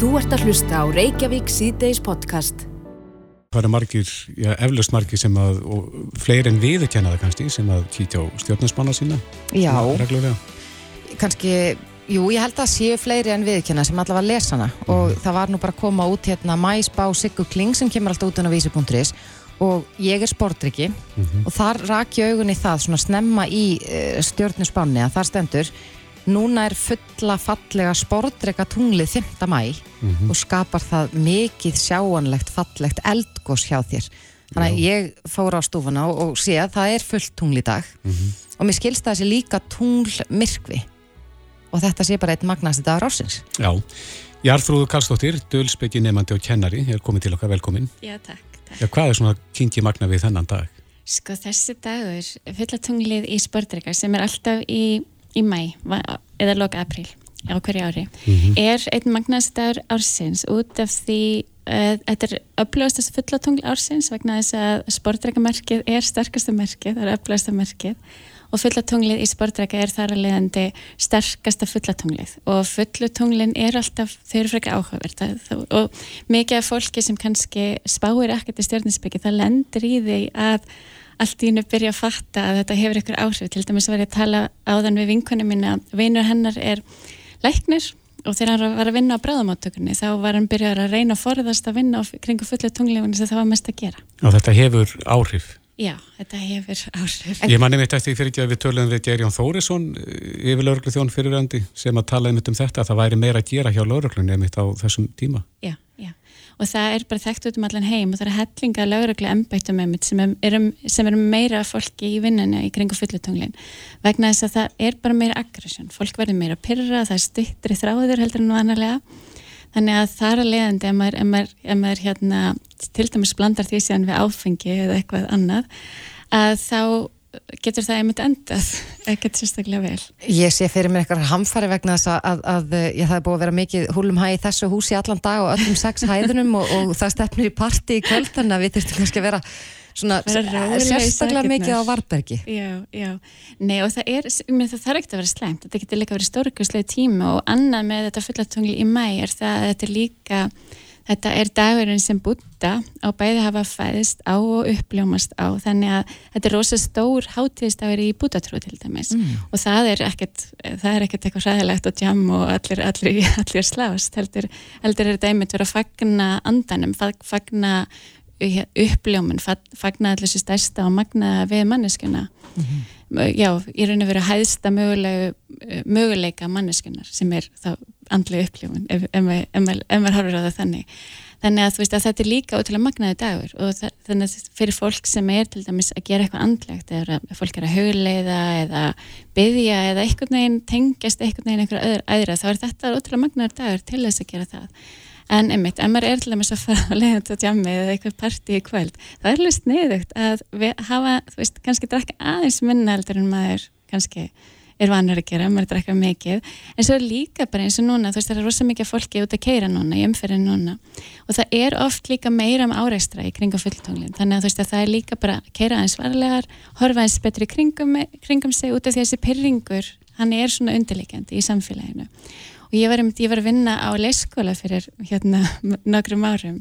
Þú ert að hlusta á Reykjavík síðdeis podcast. Það eru margir, já, eflaust margir sem að, og fleiri en viðurkenna það kannski, sem að kýtja á stjórnarspanna sína. Já. Reglulega. kannski, jú, ég held að séu fleiri en viðkjöna sem allavega lesa hana og það var nú bara að koma út hérna Mæsbá Siggu Kling sem kemur alltaf út á vísi.is og ég er sportryggi og þar rak ég augun í það svona snemma í uh, stjórnusbánni að þar stendur núna er fulla fallega sportrygga tunglið 5. mæ og skapar það mikið sjáanlegt fallegt eldgós hjá þér þannig að ég fór á stúfuna og, og sé að það er fullt tungl í dag og mér skilst það þessi líka tungl myrkvi og þetta sé bara eitt magnasti dagur ásins Já. Jarþrúður Karlsdóttir, dölsbyggi nefandi og kennari, er komin til okkar velkomin. Já, takk, takk. Já, hvað er svona kingi magna við þennan dag? Sko þessi dagur, fullatunglið í sportreika sem er alltaf í, í mæ eða loka april á hverju ári, er einn magnast dagur ársins. Út af því uh, þetta er upplöðast fullatungl ársins vegna þess að sportreikamerkið er sterkasta merkið, það er upplöðasta merkið. Og fullatunglið í sportreika er þar að leiðandi sterkasta fullatunglið. Og fullutunglin er alltaf, þau eru frekar það- og mikið af fólki sem kannski spáir ekkert í stjórninsbyggi það lendir í því að allt í hennu byrja að fatta að þetta hefur ykkur áhrif til dæmis var ég að tala áðan við vinkunum mína vinur hennar er læknir og þegar hann var að vinna á bráðamáttökunni þá var hann byrjar að reyna að forðast að vinna á kringu fullu tunglífunni sem það var mest að gera Já, þetta hefur áhrif. Já, þetta hefur áhrif Ég manni mitt eftir fyrir ekki að við töluðum við Gerjón Þórisson, yfir lauruglu þjón fyrirrandi, sem að tala einmitt um þetta, að það væri meira að gera hjá lauruglunni einmitt á þessum tíma. Já. Og það er bara þekkt út um allan heim og það er hellinga lögreglega embættum einmitt sem er, sem er meira fólki í vinnunni í kringu fullutunglin vegna þess að það er bara meira aggression. Fólk verður meira pyrra, það er styttri þráður heldur en vanalega. Þannig að það er að leiðandi ef maður, ef maður, ef maður hérna, til dæmis blandar því síðan við áfengi eða eitthvað annað að þá getur það einmitt endað ekkert sérstaklega vel. Ég sé fyrir mér eitthvað hamfari vegna þess að, að, að ég, það er búið að vera mikið húlum hæ í þessu húsi allan dag og öllum sex hæðunum og, og það stefnir í parti í kvöld þannig að við þurftum kannski að vera svona Vera sérstaklega mikið á varbergi Já, já. Nei og það er, meina, það þarf ekkert að vera slæmt, þetta getur líka verið stórkustlega tíma og annað með þetta fullatungli í mæ er það að þetta er líka, þetta er dagurinn sem búta á bæði hafa fæðist á og uppljómast á, þannig að þetta er rosa stór hátíðisdagur í bútatrú til dæmis. Og það er ekkert, það er ekkert eitthvað hræðilegt og jam og allir, allir, allir slást, heldur, heldur er þetta einmitt verið að fagna andanum, fag- fagna uppljómun, fag- fagna allir þessu stærsta og magna við manneskuna já, í raun og veru hæðsta möguleika manneskunar sem er þá andlega uppljómun ef, ef, ef, ef maður horfir á það þannig. Þannig að þú veist að þetta er líka ótrúlega magnaði dagur og það, þannig að fyrir fólk sem er til dæmis að gera eitthvað andlegt eða að fólk er að hugleiða eða byðja eða einhvern veginn tengjast einhvern veginn einhverja öðru, aðra þá er þetta ótrúlega magnaði dagur til þess að gera það. En einmitt, ef maður er til dæmis að fara að leiða til djammi eða eitthvað partí í kvöld það er alveg sniðugt að hafa þú veist, kannski drakka aðeins minna heldur en maður kannski er vanur að gera, maður drakka mikið. En svo líka bara eins og núna þú veist, það er rosa mikið fólki út að keira núna í umferðin núna. Og það er oft líka meira um áreistra í kringum fulltunglin. Þannig að þú veist að það er líka bara að keira aðeins varlegar horfa aðeins betri kringum, kringum sig út af því að þessi pyrringur hann er svona undirleikandi í samfélaginu og ég var, ég var að vinna á leyskóla fyrir hérna nokkrum árum.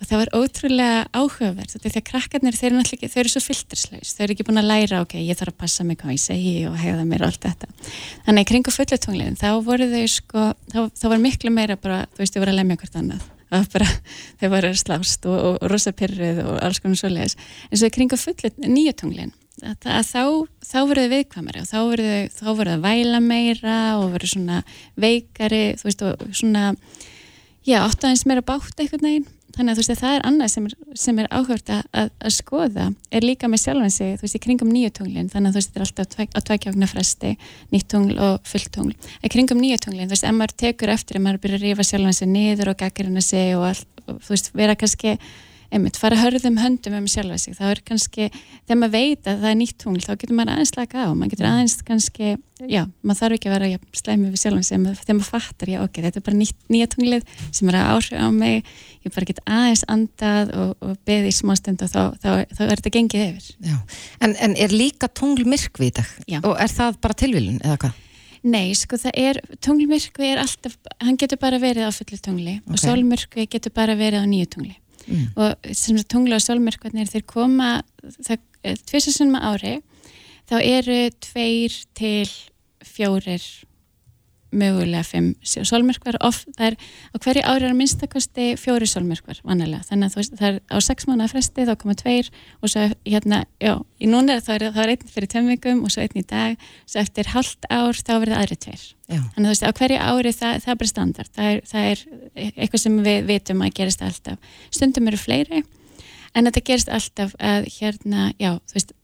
Og það var ótrúlega áhugaverð er því að krakkarnir, þeir eru ekki, þau eru svo filterslaus, þau eru ekki búin að læra ok, ég þarf að passa mig hvað ég segi og hegða mér og allt þetta. Þannig að kringu fullutunglinn, þá voru þau sko þá, þá var miklu meira bara, þú veist, þau voru að lemja hvort annað. Var bara, voru að slást og, og, og rosa pyrruð og alls konar svoleiðis. En svo í kringu fullu nýjutunglinn að, þá, þá voru þau viðkvæmari og þá voru þau, að væla meira og voru svona veikari þú veist og svona já, áttu aðeins meira bátt einhvern veginn. Þannig að þú veist að það er annað sem er, sem er áhört að, að, að skoða. Er líka með sjálfan sig, þú veist, í kringum nýju tunglin þannig að þú veist, þetta er alltaf tvæk, á tvækjáfna fresti nýtt tungl og fullt tungl. Í kringum nýju tunglin, þú veist, ef maður tekur eftir ef maður byrjar að rífa sjálfan sig niður og gaggarina sig og allt, og, þú veist, vera kannski einmitt, fara hörðum höndum um sjálfa sig, þá er kannski þegar maður veit að það er nýtt tungl, þá getur maður aðeins slaka á, maður getur aðeins kannski já, maður þarf ekki að vera slæmi við sjálfa sig, þegar maður fattar, já, ok, þetta er bara nýtt, nýja tunglið sem er að áhrif á mig, ég bara get aðeins andað og, og beðið í smástund og þá, þá, þá er þetta gengið yfir. En, en er líka tungl myrkvi í dag? Já. Og er það bara tilviljun eða hvað? Nei, sko það er, tunglmyrkvi er alltaf, hann getur bara verið á fullu tungli Ok. og sólmyrkvi getur bara verið á nýju tungli Mm. og sem sagt tungli og sólmyrkvarnir þeir koma tvisasunum ári þá eru tveir til fjórir mögulega fimm sólmyrkvar of, það er á hverju ári er að minnstakosti fjóri sólmyrkvar vanalega, þannig að veist, það er á sex mánuða fresti þá koma tveir og svo hérna, já, í núna er það er, það er einn fyrir temmingum og svo einn í dag, svo eftir halvt ár þá verður aðri tveir Já. Þannig að þú veist, á hverju ári það, það er bara standard. Það er, það er eitthvað sem við vitum að gerist alltaf. Stundum eru fleiri, en þetta gerist alltaf að hérna, já, þú veist,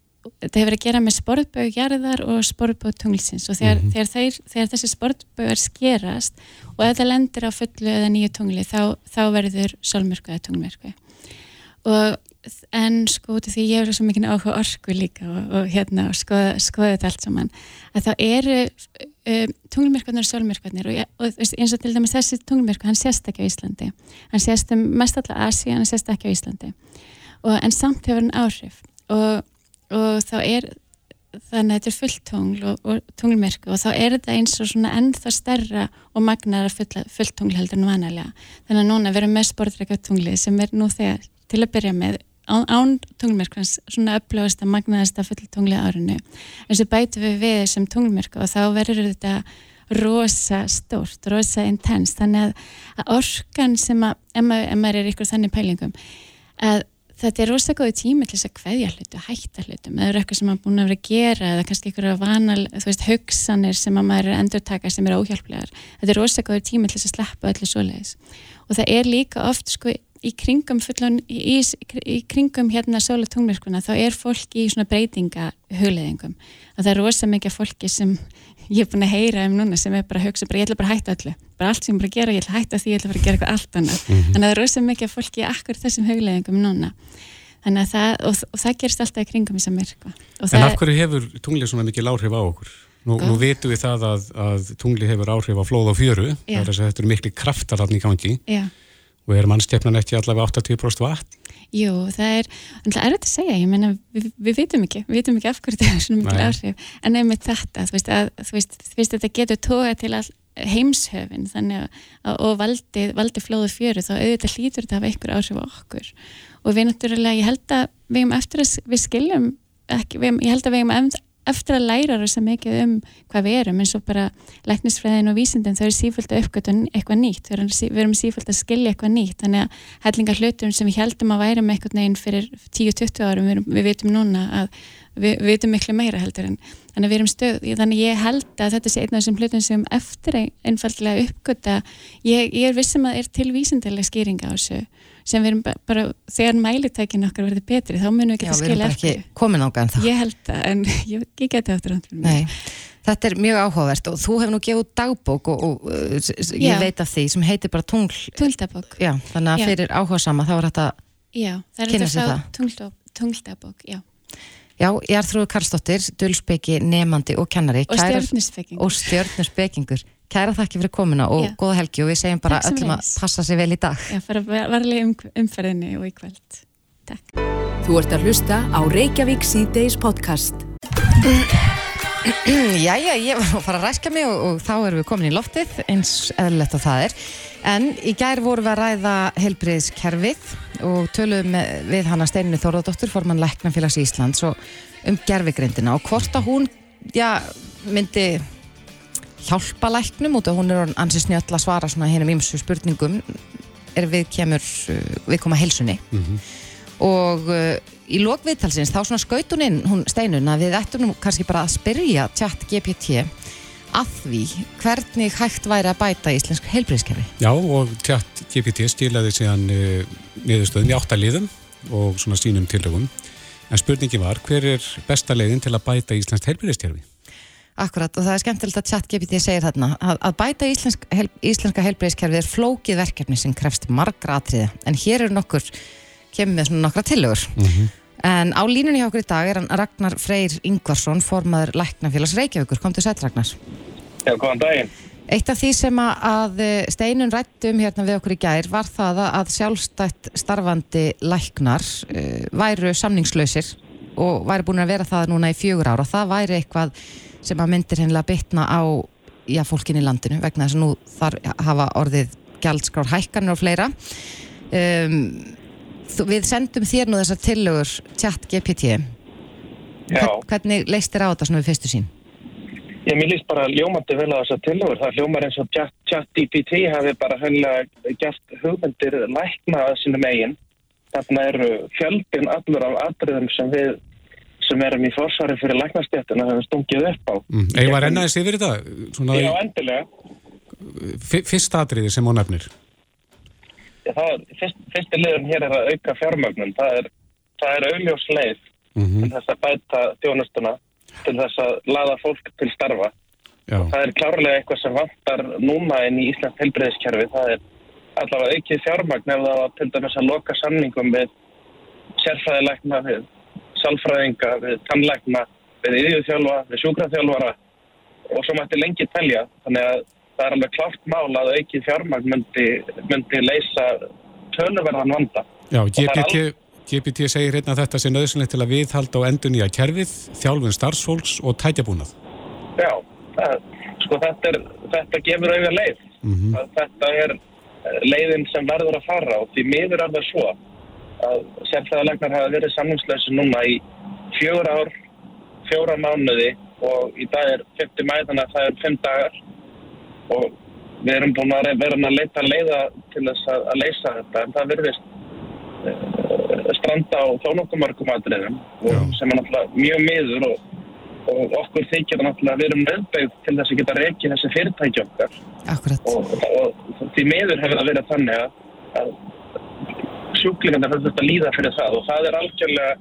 þetta hefur að gera með sportbögu jarðar og sportbögu tunglsins og þegar, þegar, þeir, þegar þessi sportbögar skerast og ef það lendir á fullu eða nýju tungli þá, þá verður sólmyrku eða tunglmyrku. Og en sko út af því ég hefur svo mikið áhuga orku líka og, og hérna og skoða, skoða þetta allt saman að þá eru um, tunglmyrkvarnir og sólmyrkvarnir og, og eins og til dæmis þessi tunglmyrkvar, hann sést ekki á Íslandi. Hann sést um mest alltaf Asi hann sést ekki á Íslandi. Og, en samt hefur hann áhrif. Og, og þá er þannig að þetta er fullt tungl og, og tunglmyrku og þá er þetta eins og svona ennþá stærra og magnara fullt tungl heldur en vanalega. Þannig að núna við erum með sportreika tungli sem er nú þegar til að byrja með án, án tunglmyrkvans svona upplöfast að magnaðast að fulla tungli árinu. En svo bætum við við þessum tunglmyrku og þá verður þetta rosa stórt, rosa intens þannig að, orkan sem að ef maður er ykkur þannig pælingum að þetta er rosa góði tími til þess að kveðja hlutu, hætta hlutum. Eða eitthvað sem maður búin að vera að gera eða kannski ykkur vanal, þú veist, hugsanir sem að maður er að endurtaka sem eru óhjálplegar þetta er rosa góði tími til þess að sleppa öllu svoleiðis. Og það er líka oft sko í kringum fullan, í, í, í kringum hérna sóla tunglmyrkuna þá er fólk í svona breytinga hugleðingum og það er rosa mikið fólki sem ég er búin að heyra um núna sem er bara að hugsa, bara, ég ætla bara að hætta öllu. Bara allt sem ég er bara að gera, ég ætla að hætta því, ég ætla bara að gera eitthvað allt annað. Þannig að það er rosa mikið fólki í akkur þessum hugleðingum núna. Þannig að það, og, og það gerist alltaf í kringum myrkva. Og En af hverju hefur tunglið svona mikil áhrif á okkur? Nú, nú vitum við það að, að tunglið hefur áhrif á flóð og fjöru, er þetta eru mikli kraftar og er mannstefnan ekki allavega 80% vatn? jú, það er það er þetta að segja, ég meina, við, við vitum ekki við vitum ekki af hverju þetta er svona mikil áhrif. En einmitt þetta, þú veist, að, þú veist, þú veist þetta getur tóga til all heimshöfin þannig að, að og valdi, valdi flóðu fjöru þá auðvitað hlýtur þetta að hafa einhver áhrif á okkur. Og við náttúrulega, ég held að við hefum eftir að við skiljum ekki, við, ég held að við em- eftir að læra rosa mikið um hvað við erum eins og bara læknisfræðin og vísindin þau eru sífælt að uppgöta eitthvað nýtt. Við erum, sífælt að skilja eitthvað nýtt. Þannig að hellingar hlutum sem við heldum að væri með eitthvað neginn fyrir 10-20 árum við, við vitum núna að við, við vitum miklu meira heldur en þannig að við erum stöð þannig að ég held að þetta sé einn af þessum hlutum sem eftir ein- einfaldlega uppgöta ég, ég er vissum að er til vísindilega skýringa á þessu sem við erum ba- bara þegar mælitækin okkar verður betri þá munum við Já, geta við erum bara ekki eftir komin ánga en það. Ég held það, en ég, ég geti aftur ándur Nei, þetta er mjög áhugavert og þú hefur nú gefið dagbók og, og uh, ég Já. veit af því sem heitir bara tungl. Tungldabók, Já, þannig að Já. fyrir áhuga sama þá er þetta, já, er Kynna þetta sér það. tungldab- Tungldabók, já já, ég er þrúið Karlsdóttir, dulspeki, nefandi og kennari. Og stjörnusfekking Og stjörnusbekingur. Kæra þakki fyrir komuna og Já. góða helgi og við segjum bara öllum að sömuleiðis. passa sig vel í dag. Já, fara varlega um, umferðinni og í kvöld Takk Þú ert að hlusta á Reykjavík C-Days podcast. Jæja, ég var að fara að ræska mig og, og þá erum við komin í loftið eins eðlilegt að það er. En í gær vorum við að ræða helbriðskerfið og töluðum við hana Steinunni Þórðardóttur, formann Læknafélags Íslands og um gerfigreindina og hvort að hún, já, myndi hjálpa læknum út og hún er orðin ansi snjöll að svara svona hennum ímsu spurningum er við kemur, uh, við koma heilsunni og uh, í lokviðtalsins þá svona skaut hún inn hún steinun að við ættum nú kannski bara að spyrja tjatt GPT að því hvernig hægt væri að bæta íslensk heilbreyðskerfi Já, og tjátt GPT stilaði síðan uh, niðurstöðum í áttaliðum og svona sínum tillögum. En spurningi var, hver er besta leiðin til að bæta Íslands heilbyrðistjárfi? Akkurat og það er skemmtilegt að tjatt GPT segir þarna að, að bæta íslensk, heil, íslenska heilbreyðskerfi er flókið verkefni sem krefst margra atriða. En hér eru nokkur kemur með svona nokkra tillögur. En á línunni hjá okkur í dag er hann Ragnar Freyr Ingvarsson formaður Læknafélags Reykjavíkur, kom til sætt Ragnar. Já, góðan daginn. Eitt af því sem að- að steinun rættum hérna við okkur í gær var það að- að sjálfstætt starfandi læknar uh, væru samningslausir og væri búin að vera það núna í fjögur ára. Það væri eitthvað sem að myndir hennilega bytna á já, fólkin í landinu vegna þess að nú þar hafa orðið gjaldskrár hækkanir og fleira um, við sendum þér nú þessar tillögur chat GPT Hvern, hvernig leist þér á þetta svona við fyrstu sín? ég mér líst bara ljómandi vel á þessar tillögur. Það hljómar eins og chat, chat DPT hafi bara hennilega gert hugmyndir lækna að sínum eigin. Þarna eru fjöldin allur af atriðum sem við sem erum í forsvari fyrir læknastjættina hefur stungið upp á. Mm. Eða var ennaðis yfir þetta? Svona Já, endilega. fyrsta atriði sem hún það er, fyrst, fyrsti liðun hér er að auka fjármögnun. Það er, það er augljós leið Mm til þess að bæta þjónustuna, til þess að laða fólk til starfa. Já, Það er klárlega eitthvað sem vantar núna inn í Íslands helbreyðiskerfi. Það er allavega aukið fjármagn ef það var til dæmis að loka samningum við sérfræðilegna, við salfræðinga, við tannlegna, við yðjúþjálfa, við sjúkraþjálfara og svo mætti lengi telja. Þannig að það er alveg klárt mál að aukið fjármagn myndi, myndi leysa töluverðan vanda. já það er GPT, GPT segir hérna að þetta sé nöðsynlegt til að viðhalda og endur nýja kerfið, þjálfun starfsfólks og tætjabúnað. Já, það, sko þetta, er, þetta gefur auðvitað leið. Mm að þetta er eh, leiðin sem verður að fara og því miður er það svo að sérfæðalegnar hafa verið samningsleysi núna í fjögur ár, fjóra mánuði og í dag er 50 mæ þannig að það er 5 dagar og við erum búin að vera að leita leiða til þess að, að leysa þetta en það virðist uh, stranda á Já. og sem er náttúrulega mjög miður og, og okkur þykir náttúrulega að við erum nöðbeigð til þess að geta reikið þessi fyrirtæki okkar Akkurat. og, og, og því miður hefur það verið þannig að, að sjúklingarnir hefur þetta líða fyrir það og það er algjörlega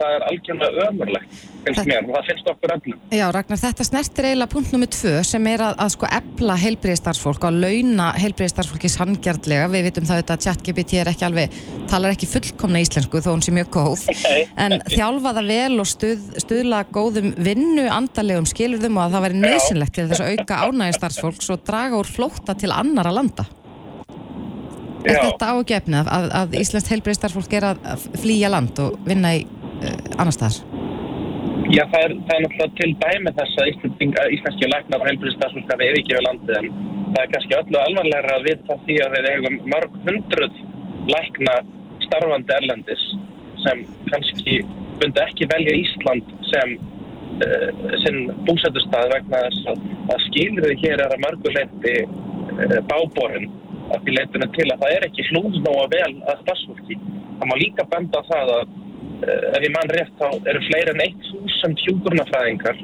það er algjörlega ömurlegt finnst mér og það finnst okkur öllum Já, Ragnar, þetta snertir eiginlega punkt nummið tvö sem er að, að sko efla heilbriðistarfsfólk og að launa heilbriðistarfsfólki sangjarnlega. Við vitum það auðvitað að ChatGPT er ekki alveg, talar ekki fullkomna íslensku þó hún sé mjög góð. Nei, En þjálfa það vel og stuð, stuðla góðum vinnu, andalegum skilurðum og að það væri nöðsynlegt til þess að auka ánægi starfsfólks og draga úr flótta til annara landa. Er Já. þetta ágefnið að, að íslenskt heilbriðistarfsfólk er að flýja land og vinna í uh, annar staðar? Já, það er, það er náttúrulega til dæmi þess að íslenski læknar og heilbríðstafsfólk hafi yfirgefið landið en það er kannski öllu alvarlega að vita því að við eigum mörg hundruð lækna starfandi erlendis sem kannski bundi ekki velja Ísland sem uh, sinn búsætustað vegna þess að, að skilriði hér er að mörgu leiti uh, báborinn að því leitinu til að það er ekki hlúðnóa vel að starfsfólki. Það má líka benda það að uh, ef ég mann rétt þá eru fleiri en 1000 hjúkurnafræðingar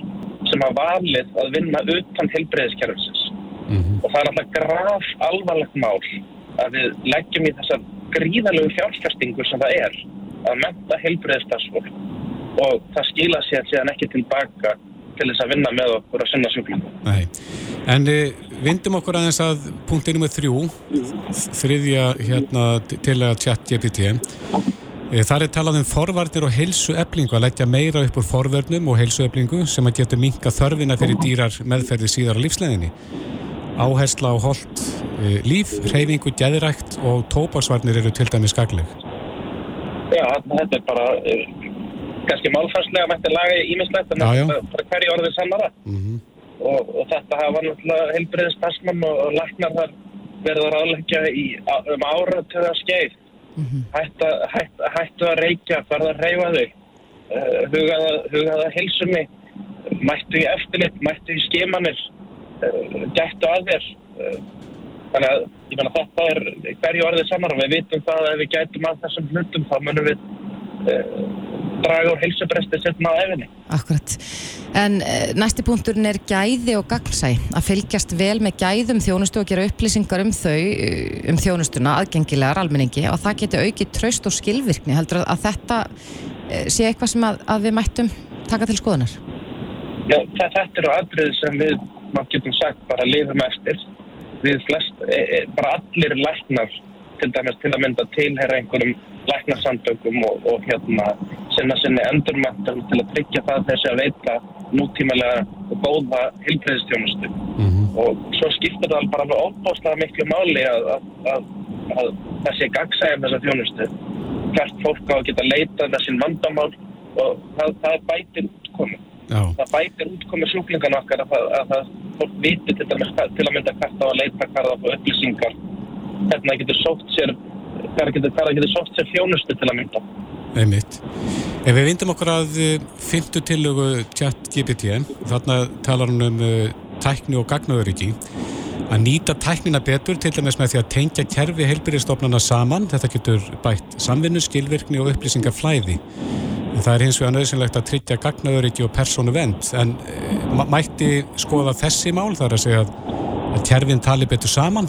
sem hafa valið að vinna utan helbreyðiskerfisins. -hmm. Og það er alltaf graf alvarlegt mál að við leggjum í þessar gríðalegu fjárfestingu sem það er að menta helbreyðistarfsfólk og það skila sér síðan ekki tilbaka til þess að vinna með okkur og sinna sjúklingum. Nei. En e, vindum okkur aðeins að punkti nummer þrjú, þriðja hérna til að chat GPT. E, þar er talað um forvarnir og heilsueflingu að leggja meira upp úr forvörnum og heilsueflingu sem að getur minka þörfina fyrir dýrar meðferði síðar á lífsleginni. Áhersla á holdt e, líf, reyfingu, gæðirækt og tóparsvarnir eru til dæmis skagleg. Já, þetta er bara kannski málfarslega mætti laga ímislegt en þetta er hverju orðið sannara. Mm -hmm. og, og þetta hafa náttúrulega heilbriðis passmann og, og læknar þar verið að ráðleggja í, á- um áratuga skeið hættu, hættu, hættu að reykja, farða að reyfa þau uh, hugaða, hugaða hilsunni mættu í eftirlit, mættu í skimanir uh, gættu að þér. Uh, þannig að ég meina þetta er hverju orðið sannar og við vitum það að ef við gætum að þessum hlutum þá munum við draga úr heilsubresti setna á efinni Akkurat. En uh, næsti punkturinn er gæði og gagnsæ. Að fylgjast vel með gæðum þjónustu og gera upplýsingar um þau, uh, um þjónustuna, aðgengilegar almenningi og það geti aukið traust og skilvirkni. Heldur að þetta uh, sé eitthvað sem að, að við mættum taka til skoðunar? Já, þetta eru atriði sem við, maður getum sagt, bara lifum eftir. Við flest, e, e, bara allir læknar, til dæmis til að mynda tilheyra einhverjum læknarsamtökum og, og hérna sinna sinni endurmentum til að tryggja það þessi að veita nútímalega og góða hilbreyðistjónustu. Og svo skiptir það bara alveg óbáslega miklu máli að, að, að, að þessi gagsæðum þessa þjónustu. Hvert fólk á að geta leitað þessin vandamál og það, það bætir útkomi Já, það bætir útkomi sjúklingan okkar að það, að fólk viti til, dæmis, til að mynda hvert á að leita það á upplýsingar hvernig það getur sótt sér hvað það getur, sótt sér þjónustu til að mynda Einmitt. Ef við vindum okkur að eh, fimmtu tillögu chat GPT, þarna talar hún um uh, tækni og gagnaðuriki, að nýta tæknina betur til dæmis með því að tengja kerfi heilbyrðistofnana saman, þetta getur bætt samvinnu, skilvirkni og upplýsingaflæði. En það er hins vegar nöðsynlegt að tryggja gagnaðuriki og persónu vend, en uh, mætti skoða þessi mál þar að segja að kerfin tali betur saman?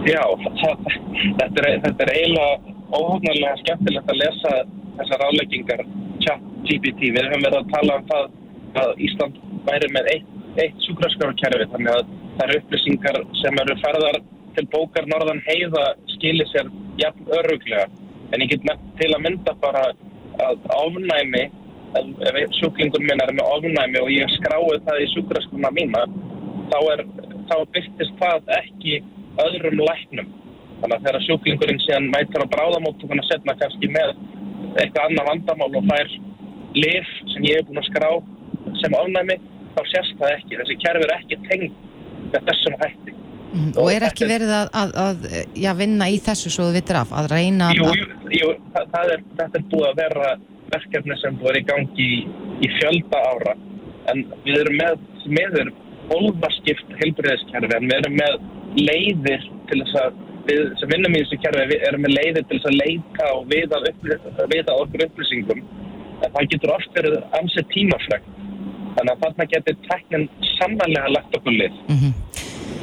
Já, þetta, er, þetta er eiginlega óhófnarlega skemmtilegt að lesa þessar áleggingar chat GPT. Við höfum verið að tala um það að Ísland væri með eitt, eitt sjúkraskárukerfi þannig að eru upplýsingar sem eru ferðar til bókar norðan heiða skilir sér jafn öruglega. En ég get nefnt til að mynda bara að ofnæmi, ef, sjúklingun minn er með ofnæmi og ég skrái það í sjúkraskuna mína, þá, er, þá byrtist það ekki öðrum læknum. Þannig að þegar sjúklingurinn síðan mætir á bráðamóttökuna setna kannski með eitthvað annað vandamál og fær lif sem ég hef búin að skrá sem ofnæmi, þá sést það ekki. Þessi kerfi er ekki tengd með þessum hætti. Mhm. Og er ekki verið að, að, að já, vinna í þessu svo þú vittir af, að reyna Jú, að... jú, jú það, er, þetta er búið að vera verkefni sem búið í gangi í, í fjölda ára. En við erum með, meður hólfaskipt heilbriðiskerfi, en við erum með leiðir til þess að við sem vinnum í þessu við erum með leiðir til þess að leita og viða, viða okkur upplýsingum en það getur oft verið ansið tímafregt þannig að þarna getur teknin sannlega lagt okkur lið. Mm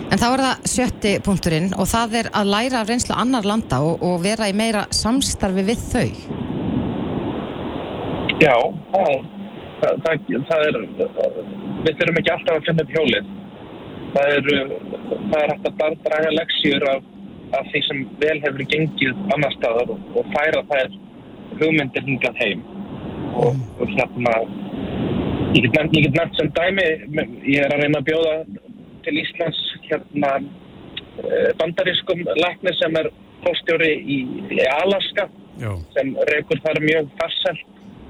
En þá er það sjötti punkturinn og það er að læra af reynslu annar landa og, og vera í meira samstarfi við þau. Já, það, það, það, það er við þurfum ekki alltaf að finna upp hjólið það er, það er hægt að draga leksjur af, af því sem vel hefur gengið annar staðar og, og færa þær hugmyndir hingað heim. Og, og hérna ég get nefnt, nefnt sem dæmi ég er að reyna að bjóða til Íslands hérna eh, bandarískum lækni sem er fórstjóri í, í Alaska Já. sem reykur þar mjög farsælt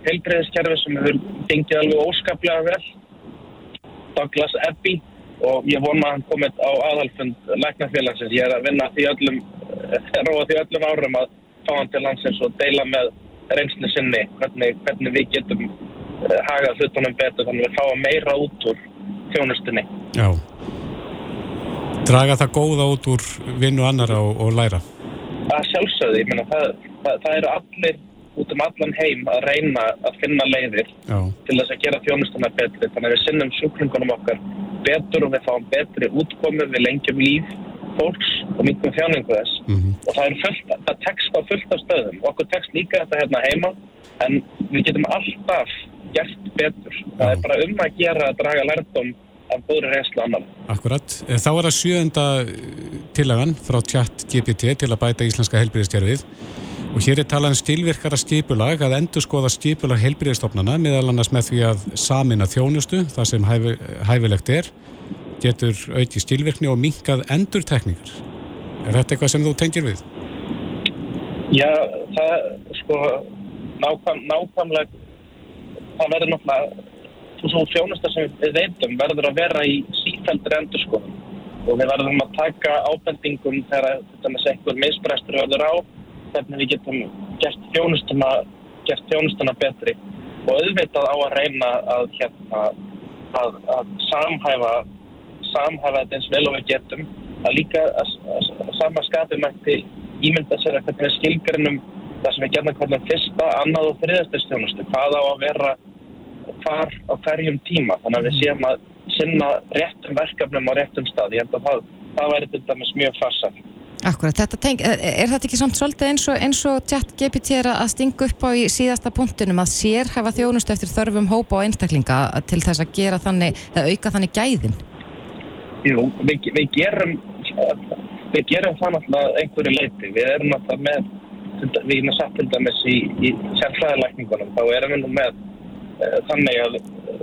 heilbreyðiskerfi sem hefur gengið alveg óskaplega vel. Douglas Abbey og ég vona að hann komið á aðalfund læknafélagsins. Ég er að vinna því öllum róa því öllum árum að fá hann til landsins og deila með reynslu sinni hvernig, hvernig við getum uh, hagað hlutunum betur þannig að við fáum meira út úr þjónustunni. Já. Draga það góða út úr vinnu annara og, og læra. að sjálfsögði, ég meina það, það, það eru allir út um allan heim að reyna að finna leiðir Já. til þess að gera þjónustuna betri þannig að við sinnum sjúklingunum okkar betur og við fáum betri útkomu við lengjum líf fólks og miklum þjáningu þess Mhm. og það er fullt, það tekst á fullt af stöðum og okkur tekst líka þetta hérna heima en við getum alltaf gert betur það Já. er bara um að gera að draga lærdom af góðri reynslu annar Akkurat. Eh, Þá er það sjöunda tillagan frá chat GPT til að bæta íslenska helbriðistjærfið og hér er talað um stilvirkara skipulag að endur skoða skipulag helbriðistofnana meðal annars með því að samina þjónustu, það sem hæfi, hæfilegt er, getur auki stilvirkni og minkað endurtekningar. Er þetta eitthvað sem þú tengir við? Já, það sko nákvæm, nákvæmlega það verður náttúrulega þú þjónusta sem við veitum verður að vera í sífældur endurskoðum og við verðum að taka ábendingum þegar sekkur misbrestur verður á hvernig við getum gert þjónustuna gert þjónustuna betri. Og auðvitað á að reyna að hérna að, að samhæfa samhæfa þetta eins vel og við getum. Að líka að, að, sama skapi mætti ímynda sér að hvernig skilgarinnum það sem við gerðum hvernig fyrsta, annað og þriðastustjónustu hvað á að vera hvar á hverjum tíma. Þannig að við séum að sinna réttum verkefnum á réttum stað. Ég held að það, það væri til dæmis mjög farsal Akkurat, þetta teng, er, er þetta ekki svolítið eins og, eins og chat GPT að stinga upp á í síðasta punktunum að sér hafa þjónustu eftir þörfum hópa og einstaklinga til þess að gera þannig, að auka þannig gæðin? Jú, við, við gerum við gerum það náttúrulega einhverju leiti við erum náttúrulega með við erum að satt til dæmis í, í sérfræðilækningunum þá erum við nú með uh, þannig að uh,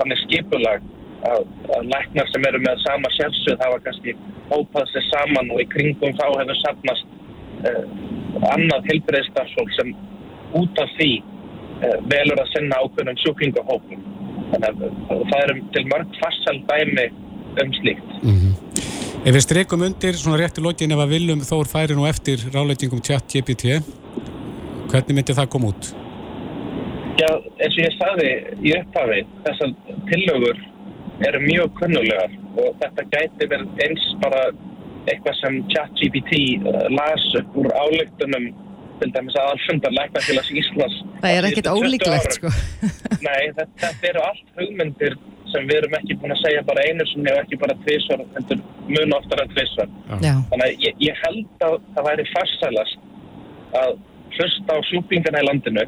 þannig skipulag að, að læknar sem eru með sama sjálfsögð hafa kannski hópað sér saman og í kringum þá hefur safnast uh, annað heilbreyðstarfsfólk sem út af því uh, velur að sinna ákveðnum sjúklingahópum þannig að það eru til mörg farsal dæmi um slíkt. Mm -hmm. Ef við streikum undir svona rétt í lokin ef að viljum þór færi nú eftir ráleitingum tjatt GPT, hvernig myndi það koma út? Já, eins og ég sagði í upphafi, þessar tillögur eru mjög kunnulegar og þetta gæti verið eins bara eitthvað sem ChatGPT uh, las upp úr álöktunum til dæmis að allfundar læknafélags Íslands. Það er ekkit ólíklegt sko. Nei, þetta, þetta eru allt hugmyndir sem við erum ekki búin að segja bara einu sem hefur ekki bara tvísvar, mun oftar en tvísvar. Þannig að ég, ég held að það væri farsælast að hlusta á sjúpingana í landinu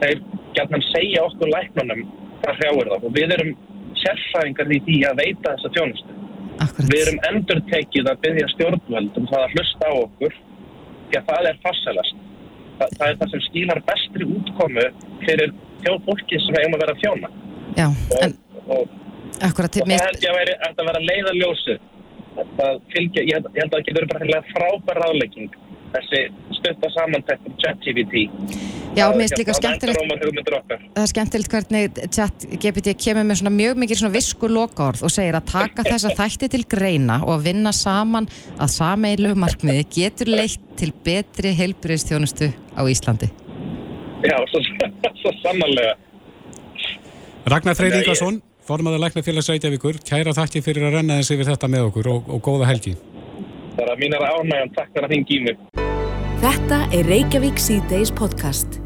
þeir gætna að segja okkur læknunum hvað hrjáir það og við erum sérfæðingar í því að veita þessa tjónustu. Akkurat. Við erum endur tekið að byggja stjórnvöld um það að hlusta á okkur því að það er farsælast. Það, það er það sem skýlar bestri útkomu fyrir þjóð fólki sem hefum að vera þjóna. Já, og, en og, akkurat og það held ég að vera, að vera leiðaljósi. Fylgja, ég, held, að það getur bara frábær ráðlegging þessi stutta samantækt um ChatGPT. Já, mér finnst líka skemmtilegt það er skemmtilegt hvernig ChatGPT kemur með svona mjög mikið svona visku lokaord og segir að taka þessa þætti til greina og að vinna saman að sameilu markmiði getur leitt til betri heilbriðstjónustu á Íslandi. Já, svo, svo samanlega. Ragnar Freyr Ingarsson, formadur Læknafélags Reykjavíkur, kæra þakki fyrir að renna þessi við þetta með okkur og, og góða helgi. Það er að mínar ánægum, takk fyrir að þingi í mig. Þetta er Reykjavík C-Days podcast.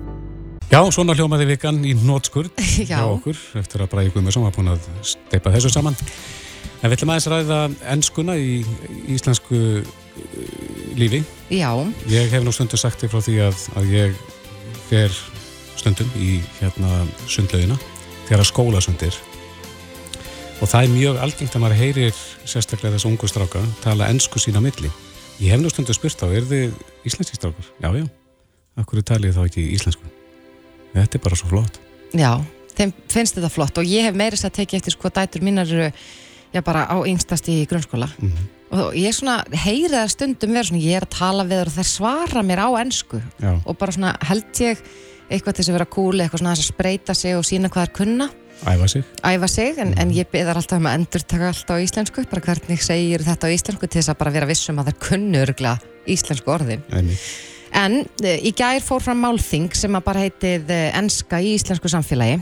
Já, svona hljómaði vikan í nótskurð hjá okkur eftir að Bræði Guðmarsson var búin að steipa þessu saman. En við ætlum aðeins ræða ennskuna í íslensku lífi. Já. Ég hef nú stundu sagt þig frá því að, að ég fer stundum í hérna sundlaugina þegar að skólasundir og það er mjög algengt að maður heyrir sérstaklega þessu ungu stráka tala ennsku sína milli. Ég hef nú stundu spurt á, er þið íslenski strákur? Já, já. Akkur er talið þá ekki íslensku? Þetta er bara svo flott. Já, þeim finnst þetta flott og ég hef meirist að tekið eftir sko dætur mínar eru já bara á yngstast í grunnskóla mm -hmm. og ég er svona, heyrið að stundum vera svona, ég er að tala við og þær svara mér á ennsku og bara svona held ég eitthvað til þess að vera cool, eitthvað svona að spreita sig og sína hvað er kunna Æfa sig. Æfa sig, en, mm. en ég beðar alltaf um að endur taka alltaf á íslensku, bara hvernig segir þetta á íslensku til þess að bara vera vissum að það er kunnurgla íslensku orðin. Æmi. En í gær fór fram málþing sem að bara heitið enska í íslensku samfélagi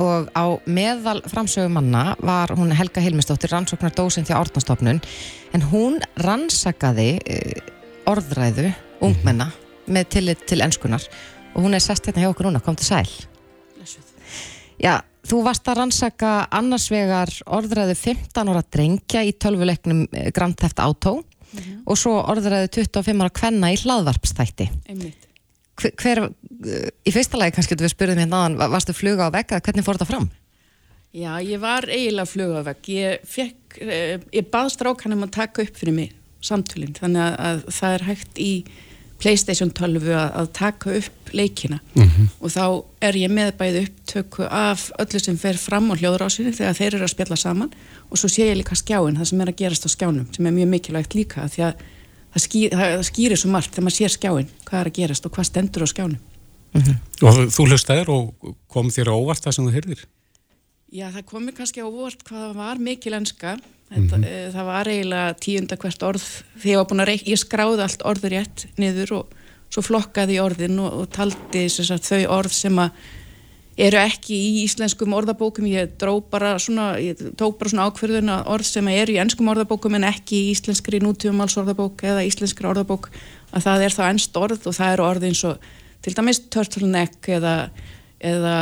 og á meðal framsögumanna var hún Helga Hilmistóttir, rannsóknar dósinn því árnastofnun, en hún rannsakaði orðræðu ungmenna mm -hmm. með tillit til enskunar og hún er sest hérna hjá okkur núna, kom til sæl. Já, þú varst að rannsaka annars vegar orðræðu 15 ára drengja í tölvuleiknum Grand Theft Auto mm -hmm. og svo orðræðu 25 ára kvenna í hlaðvarpstætti. Hver, hver, í fyrsta lagi kannski þú spurðið mér náðan, varstu fluga á vegg eða hvernig fór þetta fram? Já, ég var eiginlega fluga á vegg. Ég fekk, ég baðst rákanum að taka upp fyrir mig samtölinn, þannig að, að það er hægt í Playstation 12 að, að taka upp leikina mm -hmm. og þá er ég með bæði upptöku af öllu sem fer fram á hljóðrásinu þegar þeir eru að spjalla saman og svo sé ég líka skjáin, það sem er að gerast á skjánum sem er mjög mikilvægt líka því að það, skýr, það skýrir svo margt þegar maður sér skjáin hvað er að gerast og hvað stendur á skjánum mm -hmm. Og þú hlustaðir og kom þér á óvart það sem þú heyrðir? Já, það komi kannski á óvart hvað var mikil enska. Þetta, mm -hmm. það var eiginlega tíunda hvert orð. Þegar ég var búin að reik, ég skráði allt orður rétt niður og svo flokkaði orðin og, og taldi sagt, þau orð sem eru ekki í íslenskum orðabókum. Ég dró bara svona ég tók bara svona ákverðuna orð sem eru í ennskum orðabókum en ekki í íslenskri nútífumals orðabók eða íslenskri orðabók að það er þá ennst orð og það eru orð eins og til dæmis turtleneck eða eða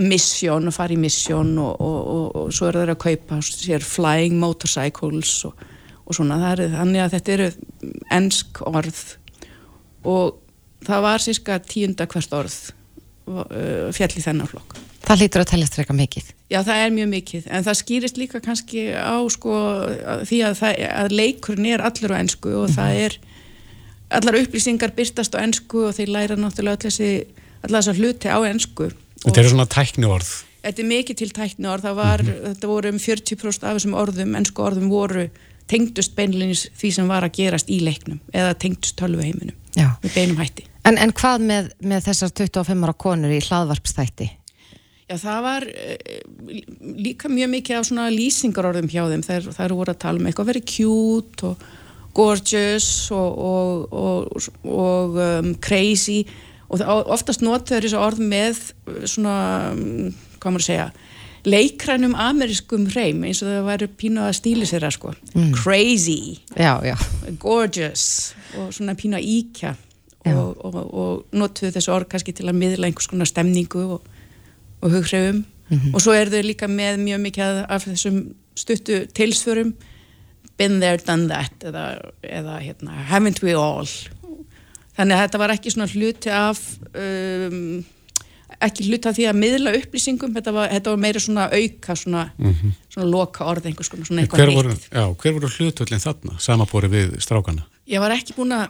mission og fara í mission og, og, og, og svo eru þeir að kaupa sér flying motorcycles og svona. Það er þannig að þetta eru ennsk orð. Og það var síska tíunda hvert orð fjall í þennan flokk. Það hlýtur að tellast reyka mikið. Já það er mjög mikið. En það skýrist líka kannski á sko því að, það, að leikurinn er allur á ennsku og mm -hmm. það er allar upplýsingar byrtast á ennsku og þeir læra náttúrulega öll þessi allar þessar hluti á ennsku. Þetta eru svona tækni orð? Þetta er mikið til tækni orð, var, mm -hmm. þetta voru um 40% af þessum orðum, ennsku orðum voru tengdust beinleginis því sem var að gerast í leiknum eða tengdust tölvuheiminum með beinum hætti. En, en hvað með, með þessar 25 ára konur í hlaðvarpstætti? Já, það var uh, líka mjög mikið af svona lýsingarorðum hjá þeim. Þær, þær voru að tala um eitthvað verið cute og gorgeous og, og, og, og um, crazy og oftast notur þessu orð með svona, um, hvað maður að segja, leikrænum amerískum hreim eins og það væri pínu að stíli sér að sko. Mm. Crazy, já, já. gorgeous og svona pínu að íkja og notuðu þessu orð kannski til að miðla einhvers konar stemningu og og hughrifum mm -hmm. og svo er þau líka með mjög mikið af þessum stuttu tilsförum been there, done that eða, eða hérna, haven't we all þannig að þetta var ekki svona hluti af um, ekki hluti af því að miðla upplýsingum þetta var, þetta var meira svona auka svona, mm -hmm. svona loka orð einhvers konar svona eitthvað hver voru, já, hver voru hlutvöldin þarna samabóri við strákana? Ég var ekki búin að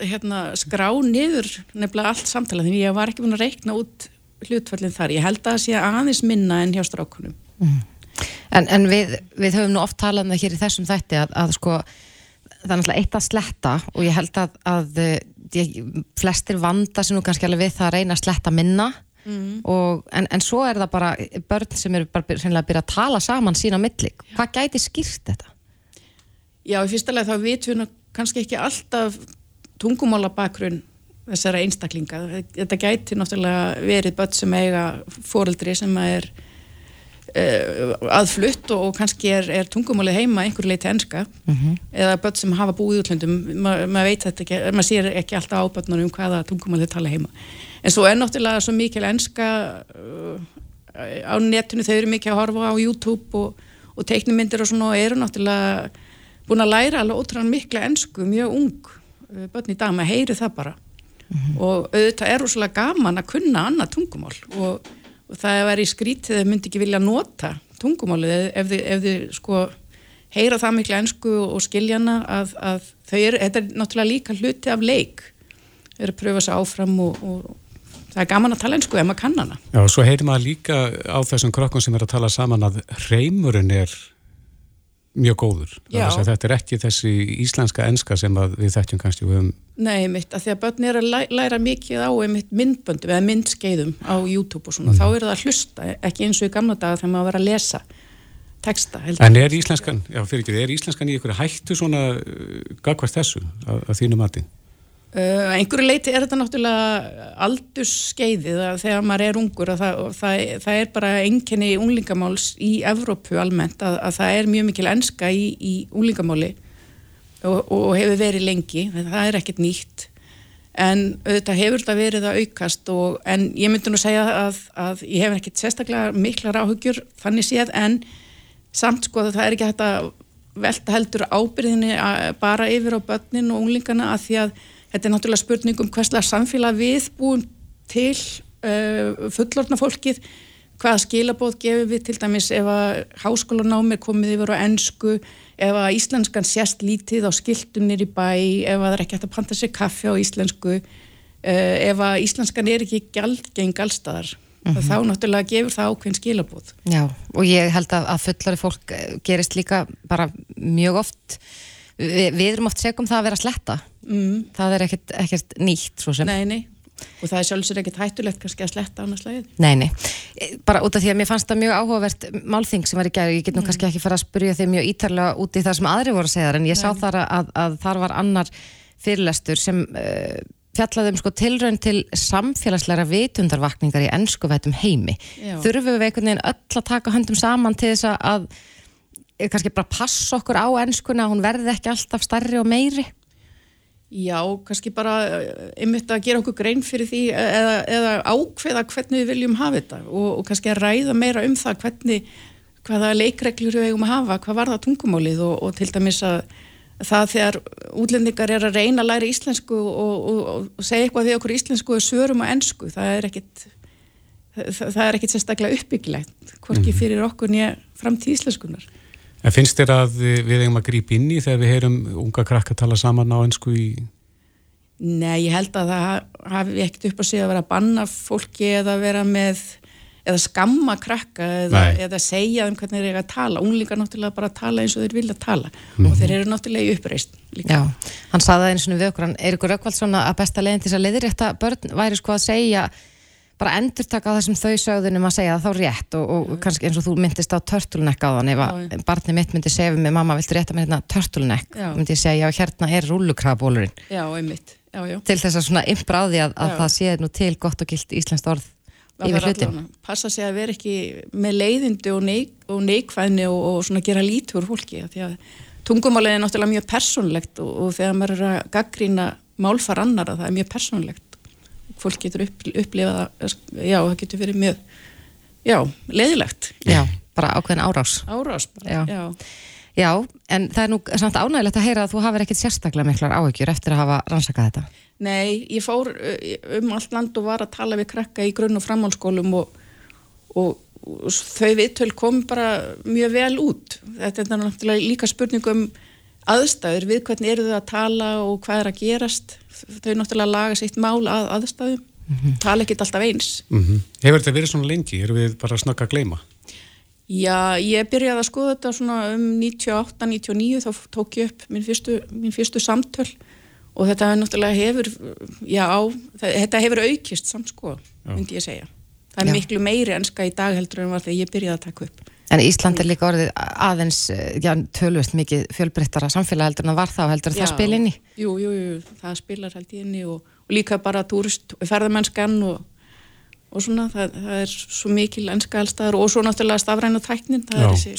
hérna, skrá niður nefnilega allt samtala því ég var ekki búin að reikna út hlutfallin þar. Ég held að það sé aðeins minna en hjá strákunum. Mm. En, en við, við höfum nú oft talað um það hér í þessum þætti að, að sko það er náttúrulega eitt að sletta og ég held að, að ég, flestir vanda sem nú kannski alveg við það að reyna að sletta minna mm. og, en, en svo er það bara börn sem eru bara að byrja að tala saman sína millik. Hvað gæti skýrt þetta? Já, í fyrsta lega þá vitum við kannski ekki alltaf tungumála bakgrunn þessara einstaklinga. Þetta gæti náttúrulega verið börn sem eiga fóreldri sem er aðflutt og, og kannski er, er tungumálið heima einhver leiti enska mm -hmm. eða börn sem hafa búið útlöndum, Ma, maður veit þetta ekki, maður sér ekki alltaf á börnunum hvaða tungumálið tala heima. En svo er náttúrulega svo mikil enska uh, á netinu, þau eru mikið að horfa á YouTube og, og teiknumindir og svona og eru náttúrulega búin að læra alveg ótrúan mikla ensku, mjög ung uh, börn í dag, maður heyri það bara mm -hmm. og auðvitað er rosalega gaman að kunna annað tungumál og það er verið skrítið að myndi ekki vilja nota tungumálið ef þið, ef þið sko heyra það miklu ennsku og skiljana að, að þau eru, þetta er náttúrulega líka hluti af leik, þau eru að pröfa sér áfram og, og það er gaman að tala ennsku ef maður kann hana. Já, og svo heyrir maður líka á þessum krokkum sem er að tala saman að reymurinn er mjög góður. Þetta er ekki þessi íslenska enska sem við þekkjum kannski um. Nei, mitt, að því að börn er að læra mikið á myndböndum eða myndskeiðum á YouTube og svona, mm. þá er það að hlusta, ekki eins og í gamla daga þegar maður var að lesa texta. En er íslenskan, já fyrir ekki, er íslenskan í ykkur hættu svona, uh, gagvært þessu að, að þínu mati? Uh, einhverju leiti er þetta náttúrulega aldurskeiðið þegar maður er ungur og það, það, það er bara enginni unglingamáls í Evrópu almennt að, að það er mjög mikil enska í, í unglingamáli og, og hefur verið lengi, það er ekkert nýtt. En auðvitað hefur þetta verið að aukast og, en ég myndi nú segja að, að ég hef ekkert sérstaklega miklar áhugjur þannig séð en samt sko að það er ekki hægt að velta heldur ábyrðinni bara yfir á börnin og unglingana að því að Þetta er náttúrulega spurning um hverslega samfélag við búum til uh, fullorna fólkið, hvaða skilabóð gefur við til dæmis ef að háskólanámi komið yfir á ennsku, ef að íslenskan sést lítið á skildunir í bæ, ef að það er ekki hægt að panta sér kaffi á íslensku, uh, ef að íslenskan er ekki gælgeng allstaðar. Mm -hmm. þá náttúrulega gefur það ákveðin skilabóð. Já, og ég held að, að fullari fólk gerist líka bara mjög oft við, við erum oft segum það að vera sletta mm. það er ekkert, ekkert nýtt Nei, nei, og það er sjálfsögur ekkert hættulegt kannski að sletta annars lagið Nei, nei, bara út af því að mér fannst það mjög áhugavert málþing sem var í gerð, ég get nú mm. kannski ekki fara að spyrja þig mjög ítarlega út í það sem aðri voru að segja en ég sá þar að, að, þar var annar fyrirlestur sem uh, fjallaði um sko tilraun til samfélagsleira vitundarvakningar í ennsku veitum heimi. Já. Þurfum við einhvern veginn öll að taka höndum saman til þess að kannski bara passa okkur á ennskuna hún verði ekki alltaf starri og meiri Já, kannski bara eh, einmitt að gera okkur grein fyrir því eða, eða ákveða hvernig við viljum hafa þetta og, og kannski að ræða meira um það hvernig, hvaða leikreglur við eigum að hafa, hvað var það tungumálið og, og til dæmis að það þegar útlendingar er að reyna að læra íslensku og, og segja eitthvað því okkur íslensku og sörum á ennsku, það er ekkit það, það er ekkit sérstaklega uppbyggilegt, hvorki mhm. fyrir okkur nýja framtíð íslenskunar En finnst þér að við eigum að grípa inn í þegar við heyrum unga krakka tala saman á ennsku í... Nei, ég held að það hafi ekkert upp á sig að vera að banna fólki eða vera með, eða skamma krakka eða, eða segja um hvernig þeir eru að tala. Unglingar náttúrulega bara að tala eins og þeir vilja tala mm. og þeir eru náttúrulega í uppreist líka. Já, hann saði það eins og við okkur, hann er ykkur aukvald svona að besta leginn til þess að leiðirétta börn væri sko að segja bara endur taka á þessum þau sögðunum að segja það þá rétt og, og kannski eins og þú myndist á törtulnekk á þann ef að barni mitt myndi segja mig mamma viltu rétta mér hérna törtulnekk myndi ég segja já hérna er rúlukrabólurinn Já, einmitt. Já, já. til þess að svona ymbráði að, að það sé nú til gott og gilt íslenskt orð yfir hlutin Passa sig að vera ekki með leiðindi og, neik, og neikvæðni og, og svona gera lítur fólki því að tungumálega er náttúrulega mjög persónlegt og, og þegar maður er að gaggrína málfar annara það er mjög persónlegt fólk getur upp, upplifað að já, það getur verið mjög já, leiðilegt Já, bara ákveðin árás Árás, bara, já. já Já, en það er nú samt ánægilegt að heyra að þú hafið ekkert sérstaklega miklar áhyggjur eftir að hafa rannsakað þetta. Nei, ég fór um allt land og var að tala við krakka í grunn- og framhálskólum og, og, og þau viðtöl kom bara mjög vel út. Þetta er náttúrulega líka spurningum aðstæður, við hvernig eru þau að tala og hvað er að gerast. Þau náttúrulega laga sitt mál að aðstæðum, mm -hmm. tala ekkit alltaf eins. Mm -hmm. Hefur þetta verið svona lengi? Erum við bara að snakka að gleima? Já, ég byrjaði að skoða þetta svona um 98-99 þá tók ég upp mín fyrstu, mín fyrstu samtöl og þetta náttúrulega hefur já, þetta hefur aukist samt sko, myndi ég segja það er já. miklu meiri enska í dag heldur en var þegar ég byrjaði að taka upp En Ísland er líka orðið aðeins já, tölvist mikið fjölbreyttara samfélag heldur en það var þá heldur það spil inn í. Jú, jú, jú, það spilar held í inn í og, og líka bara túrist, ferðamennskan og og svona það, það er svo mikil ennska allstaðar og svo náttúrulega stafræna tæknin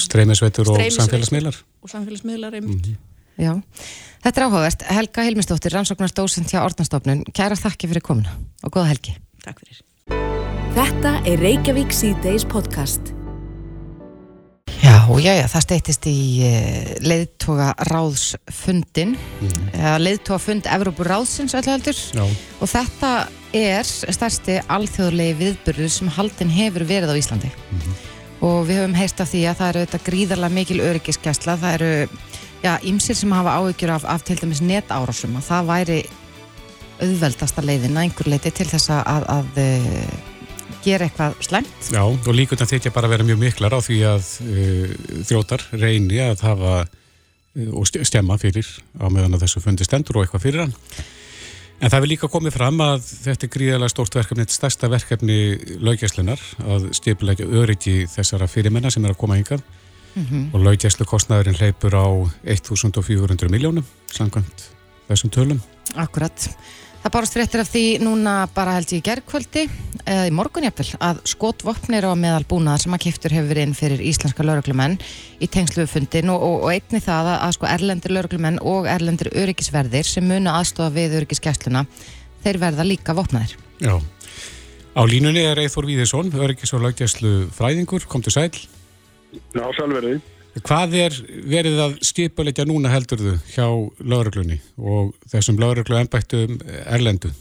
streymisveitur og samfélagsmiðlar. og samfélagsmiðlar einmitt. Mm -hmm. Já, þetta er áhugavert. Helga Hilmisdóttir, rannsóknarsdósent hjá Orðnastofnun Kæra þakki fyrir komuna og góða helgi. Takk fyrir. Þetta er Reykjavík C-Days podcast Já, já, það steytist í leiðtoga ráðsfundin mm. leiðtoga fund Evrópur ráðsins og þetta er stærsti alþjóðlegi viðbyrður sem haldin hefur verið á Íslandi mm -hmm. og við höfum heist af því að það eru þetta gríðarlega mikil öryggiskesla það eru, já, ymsir sem hafa áhyggjur af, af til dæmis netárásum og það væri auðveldasta leiðin að einhver leiti til þess að, að, uh, gera eitthvað slengt Já, og líkund að þetta bara vera mjög miklar á því að uh, þjótar reyni að hafa uh, og stemma fyrir á meðan að þessu fundi stendur og eitthvað fyrir hann En það vil líka komið fram að þetta er gríðalega stórt verkefni, þetta er stærsta verkefni laugjæslunar að stipulegja öryggi þessara fyrirmennar sem er að koma hingað mm -hmm. og laugjæslu kostnæðurinn leipur á 1400 miljónum samkvæmt þessum tölum. Akkurat. Það bárast fréttir af því núna bara held ég gerðkvöldi, eða í morgunjapil, að skotvopnir á meðal búnaðar sem að kiptur hefur verið inn fyrir íslenska lauruglumenn í tengsluðufundin og, og, og einni það að, að sko erlendir lauruglumenn og erlendir öryggisverðir sem muna aðstofa við öryggiskessluna, þeir verða líka vopnaðir. Já, á línunni er Eithor Víðesson, öryggis- og laugjæslu fræðingur, kom til sæl. Já, sælverði. Hvað er verið að skipulegja núna heldur þau hjá lauruglunni og þessum lauruglu ennbættum erlendu?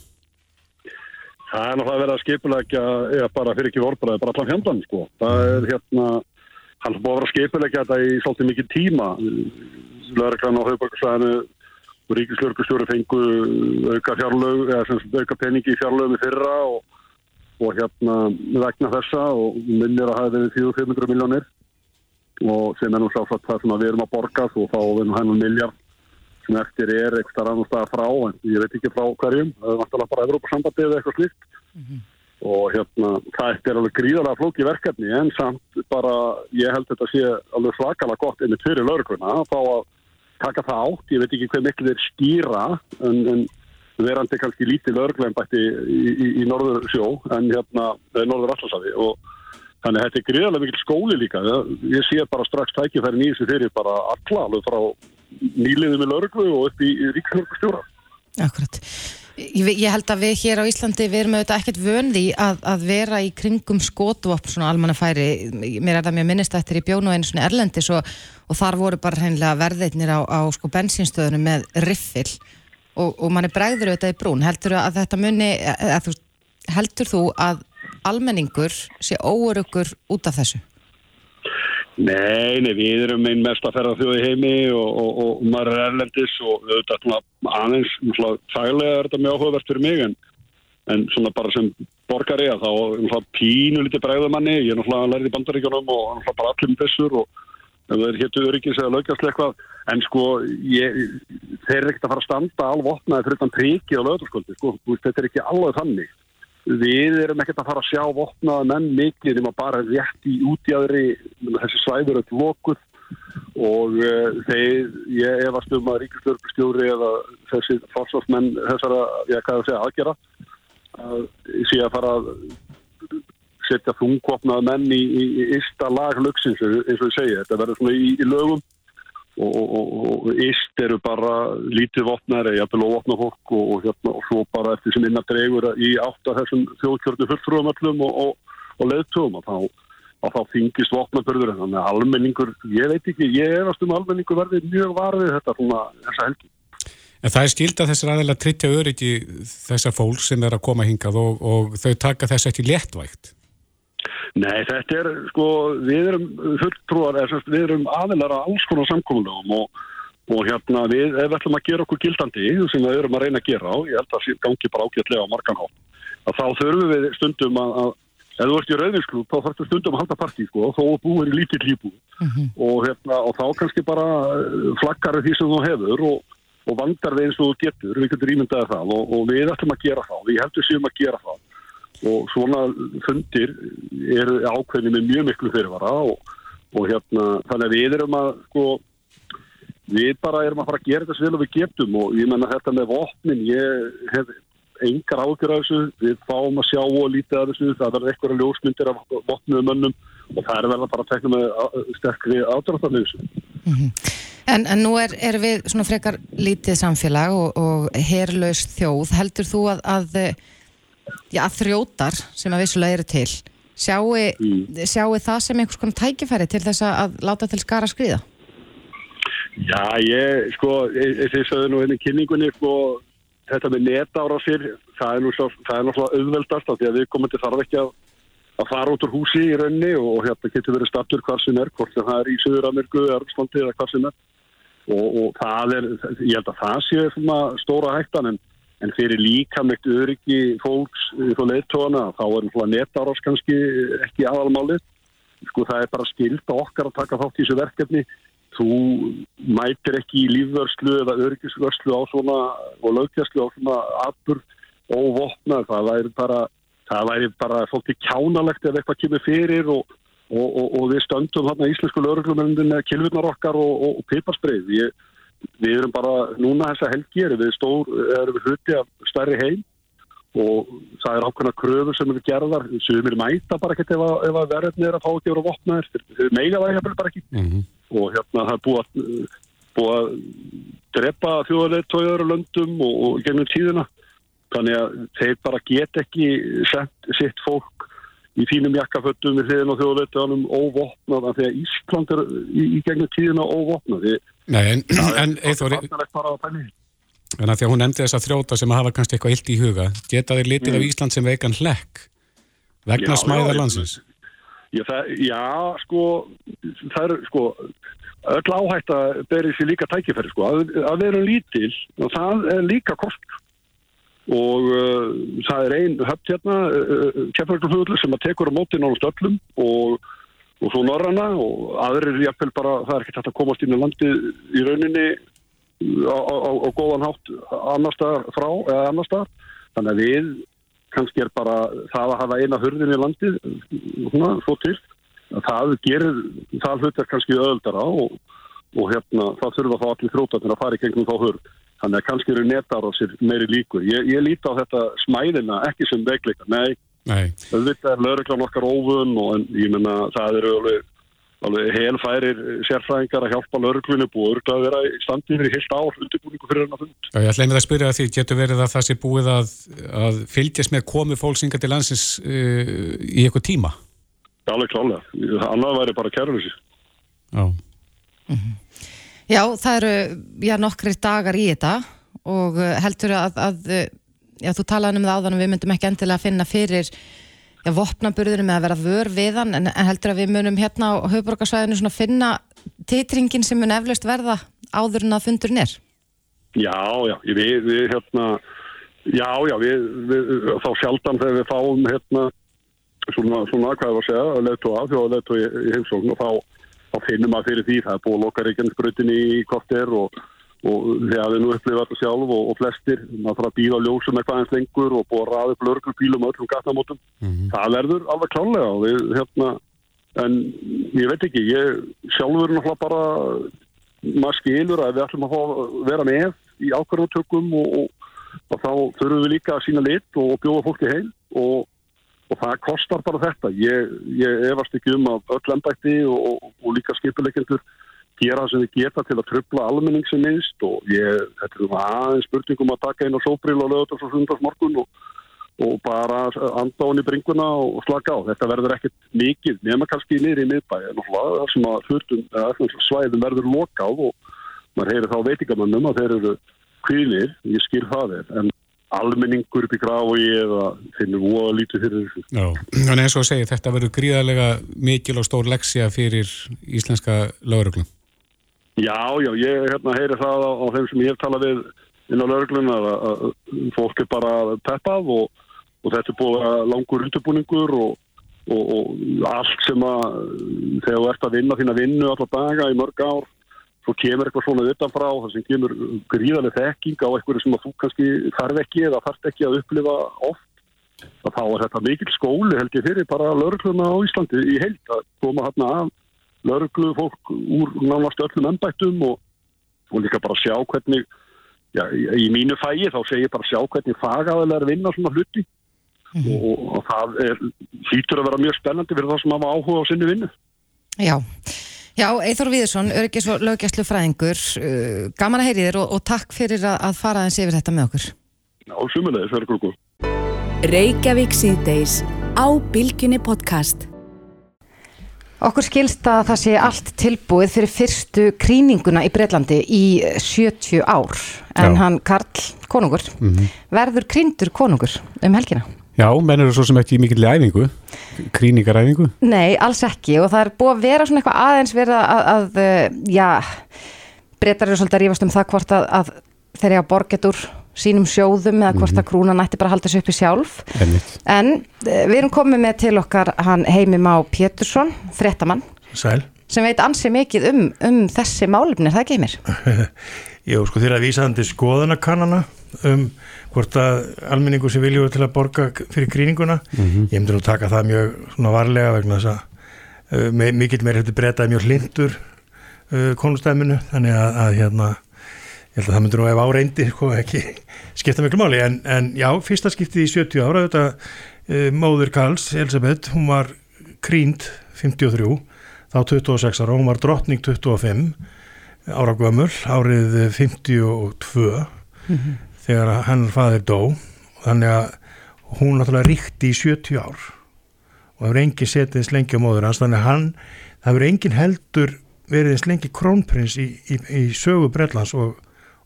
Það er náttúrulega verið að skipulegja, eða bara fyrir ekki vorbraði, bara allan fjöndan sko. Það er hérna, hann búið að vera að skipulegja þetta í svolítið mikið tíma. Lauruglan á höfuborgarsvæðinu og ríkislörgustjóri fengu auka fjarlög, eða sem auka peningi í fjarlögum í fyrra og, og hérna vegna þessa og minnir að hafa verið 400-500 miljónir og sem er nú sáfætt það sem við erum að borga og þá við nú hennum miljard sem eftir er eitthvað rann og staða frá en ég veit ekki frá hverjum það er náttúrulega bara Evrópa-sambandi eða eitthvað slíkt mm -hmm. og hérna það er alveg gríðarlega flóki verkefni en samt bara ég held þetta sé alveg svakalega gott einmitt fyrir laurugluna þá að taka það átt, ég veit ekki hvað miklu þeir skýra en, en verandi kannski lítið lauruglega en bætti í, í, í norður sjó en hérna norður allarsafi og Þannig að þetta er greiðarlega mikil skóli líka. Ég sé bara strax tækifæri nýðis fyrir bara alla, alveg frá nýliðið með lörglu og upp í, ríkslörgustjóra. Akkurat. Ég, ég held að við hér á Íslandi, við erum auðvitað ekkert vöndi að, að vera í kringum skotvopn svona almannafæri. Mér er það mjög minnist eftir í bjónu einu svona erlendis og, og þar voru bara hreinlega verðeitnir á, á sko bensinstöðunum með riffil og, og manni bregður auðvitað í brún. Heldur að þetta muni, að, að, heldur þú að almenningur sé óörugur út af þessu? Nei, nei, við erum einn mest að ferða þjóði heimi og, og, og maður er erlendis og auðvitað aðeins, fælega er þetta mjög áhugavert fyrir mig en, en svona bara sem borgari að þá pínu lítið bregðumanni, ég er náttúrulega læra í bandaríkjónum og bara allir um þessur og það er héttu öryggis eða lögjast eitthvað en sko ég, þeir eru ekkert að fara að standa alveg opnaði fyrir þann prikið á lögdagskuldi, sko, þetta er ekki alveg þannig við erum ekkert að fara að sjá vopnaða menn mikið nema bara rétt í útjæðri þessi svæður öll lokuð og uh, þeir, ég efast um að ríkistörpustjóri eða þessi fórsvarsmenn þessara, ég hvað að segja, aðgera að sé að fara að setja þungvopnaða menn í, í, í ysta lag hlugsins eins og ég segja, þetta verður svona í, í lögum og, og, og yst eru bara lítið vopnar eða jafnvel óvopna fólk og, og, hérna, og svo bara eftir sem innan dregur í átt af þessum þjóðkjörnu fulltrúamöllum og leðtugum og þá og þá fingist vopnabörður þannig að almenningur, ég veit ekki, ég efast um almenningur verði mjög varfið þetta svona þessa helgi. En það er skild að þessar aðeins að tryggja öryggi þessar fólk sem er að koma hingað og, og þau taka þess ekki léttvægt? Nei, þetta er, sko, við erum fulltrúar, við erum aðeinar að alls konar samkominlegum og, og hérna við, ef við ætlum að gera okkur gildandi sem við erum að reyna að gera á, ég held að það gangi bara ágætlega á marganhá, að þá þurfum við stundum að, að ef þú ert í rauðinsklub þá þarfst stundum að halda partí, sko, þó búir í lítill líbú mm -hmm. og hérna, og þá kannski bara eh, flaggar því sem þú hefur og, og vandar við eins og þú getur, við getur ímyndaði það og, og við ætlum að gera það, við heldur séum að gera það og svona fundir er ákveðni með mjög miklu fyrirvara og, og hérna þannig að við erum að sko við bara erum að fara að gera þetta sem við getum og ég menna þetta með vopnin ég hef engar ágjör af þessu. Við fáum að sjá og lítið af þessu. Það verður eitthvað ljósmyndir af vopnuðum mönnum og það er verið að fara að tekna með sterkri ádráðarni þessu mm -hmm. En, en nú er, er við svona frekar lítið samfélag og, og herrlaus þjóð. Heldur þú að, að já, þrjótar sem að vissulega eru til sjáu, mm. sjáu það sem einhvers konar tækifæri til þess að láta til skara skriða? Já, ég, sko, þess að nú henni kynningunni, sko, þetta með netára sér, það er nú svo, það er náttúrulega auðveldast af því að við komum til þarf ekki að, að fara út úr húsi í raunni og hérna getur verið startur hvar sem er, hvort það er í Suður-Amerku, Erfslandi eða hvar sem er og, og það er, ég held að það sé svona stóra hættan en en fyrir líkamlegt öryggi fólks frá leittóana þá er náttúrulega netáras kannski ekki aðalmálið. Sko það er bara skilt okkar að taka þátt í þessu verkefni. Þú mætir ekki í lífvörslu eða öryggisvörslu á svona og lögjastlu á svona atbyrg og vopna það væri bara það væri bara fólki kjánalegt ef eitthvað kemur fyrir og, og, og, og við stöndum hérna íslensku lögurglumendin með kilvurnar okkar og piparspreið ég við erum bara, núna þessa helgi erum við stór, erum við hluti af stærri heim og það er ákveðna kröfur sem eru gerðar. Sem er mæta bara ekkert ef að, að verðinni er að fá ekki að vera vopnaðir, þeir meiga það hefur bara ekki. Mm -hmm. og hérna það er búið að, búið að drepa þjóðarleit tóiður löndum og, og gennum tíðina. Þannig að þeir bara get ekki sett sitt fólk í fínum jakkaföttum við hliðin á þjóðleitunum óvopnað af því að Ísland er í, í gegnum tíðina óvopnað. Nei, en, en Eithor en að því. Að hún nefndi þess að þróta sem að hafa kannski eitthvað illt í huga geta þeir litið mm. af Ísland sem veikan hlekk vegna smæðar landsins? Já, það, já, sko það er, sko öll áhægt að berið sér líka tækifæri, sko. Að, að vera lítil og það er líka kost og uh, það er einn höfn hérna, uh, uh kefnarklufuglu sem að tekur á móti nánast öllum og, og svo norrana og aðrir jafnvel bara, það er ekki hægt að komast inn í landi í rauninni á, á, á góðan hátt annar stað frá eða annar stað þannig að við kannski er bara það að hafa eina hurðin í landi svona, svo til. Að það gerir, það hlutar kannski öðuldara og, og hérna það þurfa þá allir þrótarnir að fara í gegnum þá hurð Þannig að kannski eru netar á sér meiri líkur. Ég, ég líti á þetta smæðina ekki sem veikleika. Nei, Nei. þetta er lögreglan okkar óvun og en, ég menna það eru alveg, alveg helfærir sérfræðingar að hjálpa lögreglunni búið að vera í standið fyrir heilt ár undirbúningu fyrir hennar fund. Já, ég ætla einmitt að spyrja því, getur verið að það sé búið að, að fylgjast með komu fólksinga til landsins uh, í eitthvað tíma? Já, alveg klálega. Annað væri bara kærlösi. Já. Mm -hmm. Já, það eru já, nokkri dagar í þetta og uh, heldur að, að uh, já, þú talaði um það áðan og við myndum ekki endilega að finna fyrir já, vopnaburðurum eða vera vör við hann en, heldur að við munum hérna á höfuborgarsvæðinu svona finna titringin sem mun eflaust verða áður en að fundurinn er? Já, já, við, við hérna já, já, við, við þá sjaldan þegar við fáum hérna svona, svona hvað ég var að segja að letu að, þjóða letu í, í heimsókn og þá þá finnum maður fyrir því það er búið að loka Reykjanesbröðinni í korter og, og þegar við nú upplifum þetta sjálf og, og flestir, maður þarf að býða á ljósum eitthvað eins lengur og búið að ræða upp lörglubílum og öllum gatnamótum, það verður alveg klálega og við, hérna, en ég veit ekki, ég sjálfur náttúrulega bara, maður skilur að við ætlum að vera með í ákvarðutökum og, og, þá þurfum við líka að sína lit og bjóða fólki heim og, og það kostar bara þetta. Ég, ég efast ekki um að öll ennbætti og líka skipuleikendur gera það sem þið geta til að tröfla almenning sem minnst og ég, þetta er aðeins spurningum að taka inn á sóbril og lögða þessu sundarsmorgun og, og bara anda hún í bringuna og slaka á. Þetta verður ekkert mikið nema kannski niður í miðbæði það sem að hlutum, svæðum verður lokað og maður heyrir þá veitingamannum að þeir eru kvílir, ég skil það er, en almenningur upp í grái eða finnur óa lítið fyrir þessu. Já, en eins og að segja, þetta verður gríðarlega mikil og stór leksja fyrir íslenska löguröglum. Já, já, ég hérna, heyri það á, á þeim sem ég hef talað við inn á lauruglun að, að fólk er bara peppað og, og þetta er búið langur undirbúningur og, og, og allt sem að þegar þú ert að vinna þína vinnu alltaf daga í mörg ár svo kemur eitthvað svona utanfrá þar sem kemur gríðarlega þekking á eitthvað sem að þú kannski þarf ekki eða þarf ekki að upplifa oft þá er þetta mikil skóli held ég fyrir bara laurugluna á Íslandi í heilt að koma hérna af lauruglu fólk úr nánast öllum ennbættum og, og líka bara sjá hvernig, já, í mínu fæi þá segir bara sjá hvernig fagaðilega er vinna svona hluti mm -hmm. og, og það er, hlýtur að vera mjög spennandi fyrir það sem hafa áhuga á sinni vinnu. Já, já, Eithor Víðursson, örgis og lögjastlu fræðingur, uh, gaman að heyri þér og, og takk fyrir að, að fara aðeins yfir þetta með okkur. Já, sumulegis, verður grúku. Reykjavík síðdeis á Bilginni podcast. Okkur skilst að það sé allt tilbúið fyrir fyrstu kríninguna í Breitlandi í 70 ár en Já. hann Karl Konungur mm -hmm. verður kríndur Konungur um helgina. Já, menn eru svo sem ekki mikill í æfingu, kríningaræfingu? Nei, alls ekki og það er búið að vera svona eitthvað aðeins verið að, að, að eh, já, breytar eru svolítið að rífast um það hvort að, að þeir eru að borgetur sínum sjóðum eða hvort að mhm. krúna nætti bara að halda þessu uppi sjálf Einmitt. en eh, við erum komið með til okkar hann Heimi Má Pétursson frettamann Sæl. sem veit ansi mikið um, um þessi málefni, er það ekki mér? Jú, sko þeirra vísandi skoðanakannana um hvort að almenningu sem vilju til að borga fyrir gríninguna mm -hmm. ég myndi nú taka það mjög svona varlega vegna þess að uh, mikill meir hefði breytað mjög hlindur uh, konustæminu þannig að, að hérna ég held að það myndur nú ef áreindir sko, ekki skipta miklu máli en, en já, fyrsta skiptið í 70 ára þetta uh, móður Karls, Elisabeth hún var krínd 53 þá 26 ára, hún var drottning 25 ára gömul árið 52 mm -hmm. Þegar hann fadir dó þannig að hún náttúrulega ríkti í 70 ár og það hefur enginn setið eins lengi á móður hans þannig að hann, það hefur enginn heldur verið eins lengi krónprins í, í, í sögu Brellans og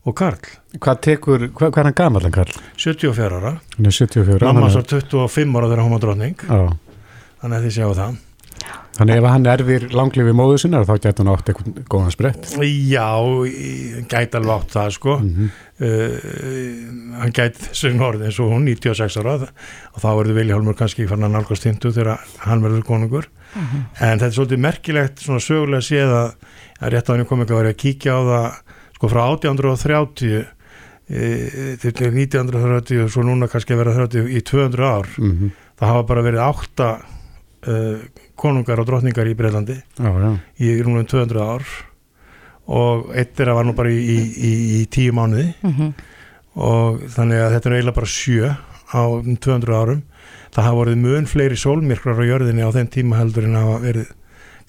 og Karl. Hvað tekur, hvað, hvað er hann gammal en Karl? 74 ára. Hann er 74 ára. Mamma svo 25 ára þegar hún var drotning. Þannig að þið séu það. Þannig ef hann erfir langlífi móðu sinna þá gæti hann átt eitthvað góðan sprett. Já, gæti alveg átt það sko. Mm -hmm. uh, hann gæti þessu norð eins og hún 96 ára og þá verður Viljálmur kannski fann hann alveg stundu þegar hann verður konungur. Mm -hmm. En þetta er svolítið merkilegt svona sögulega séð að, rétt á henni komið að vera að kíkja á það sko frá 1830 e, til 1930 og svo núna kannski að vera 30 í 200 ár mm -hmm. það hafa bara verið átta uh, konungar og drotningar í Breitlandi já, já. í rúmum 200 ár. Og eitt er að var nú bara í, í, í, í tíu mánuði. Mm -hmm. og þannig að þetta er eiginlega bara sjö á 200 árum. Það hafa verið mun fleiri sólmirkrar á jörðinni á þenn tíma heldur en að verið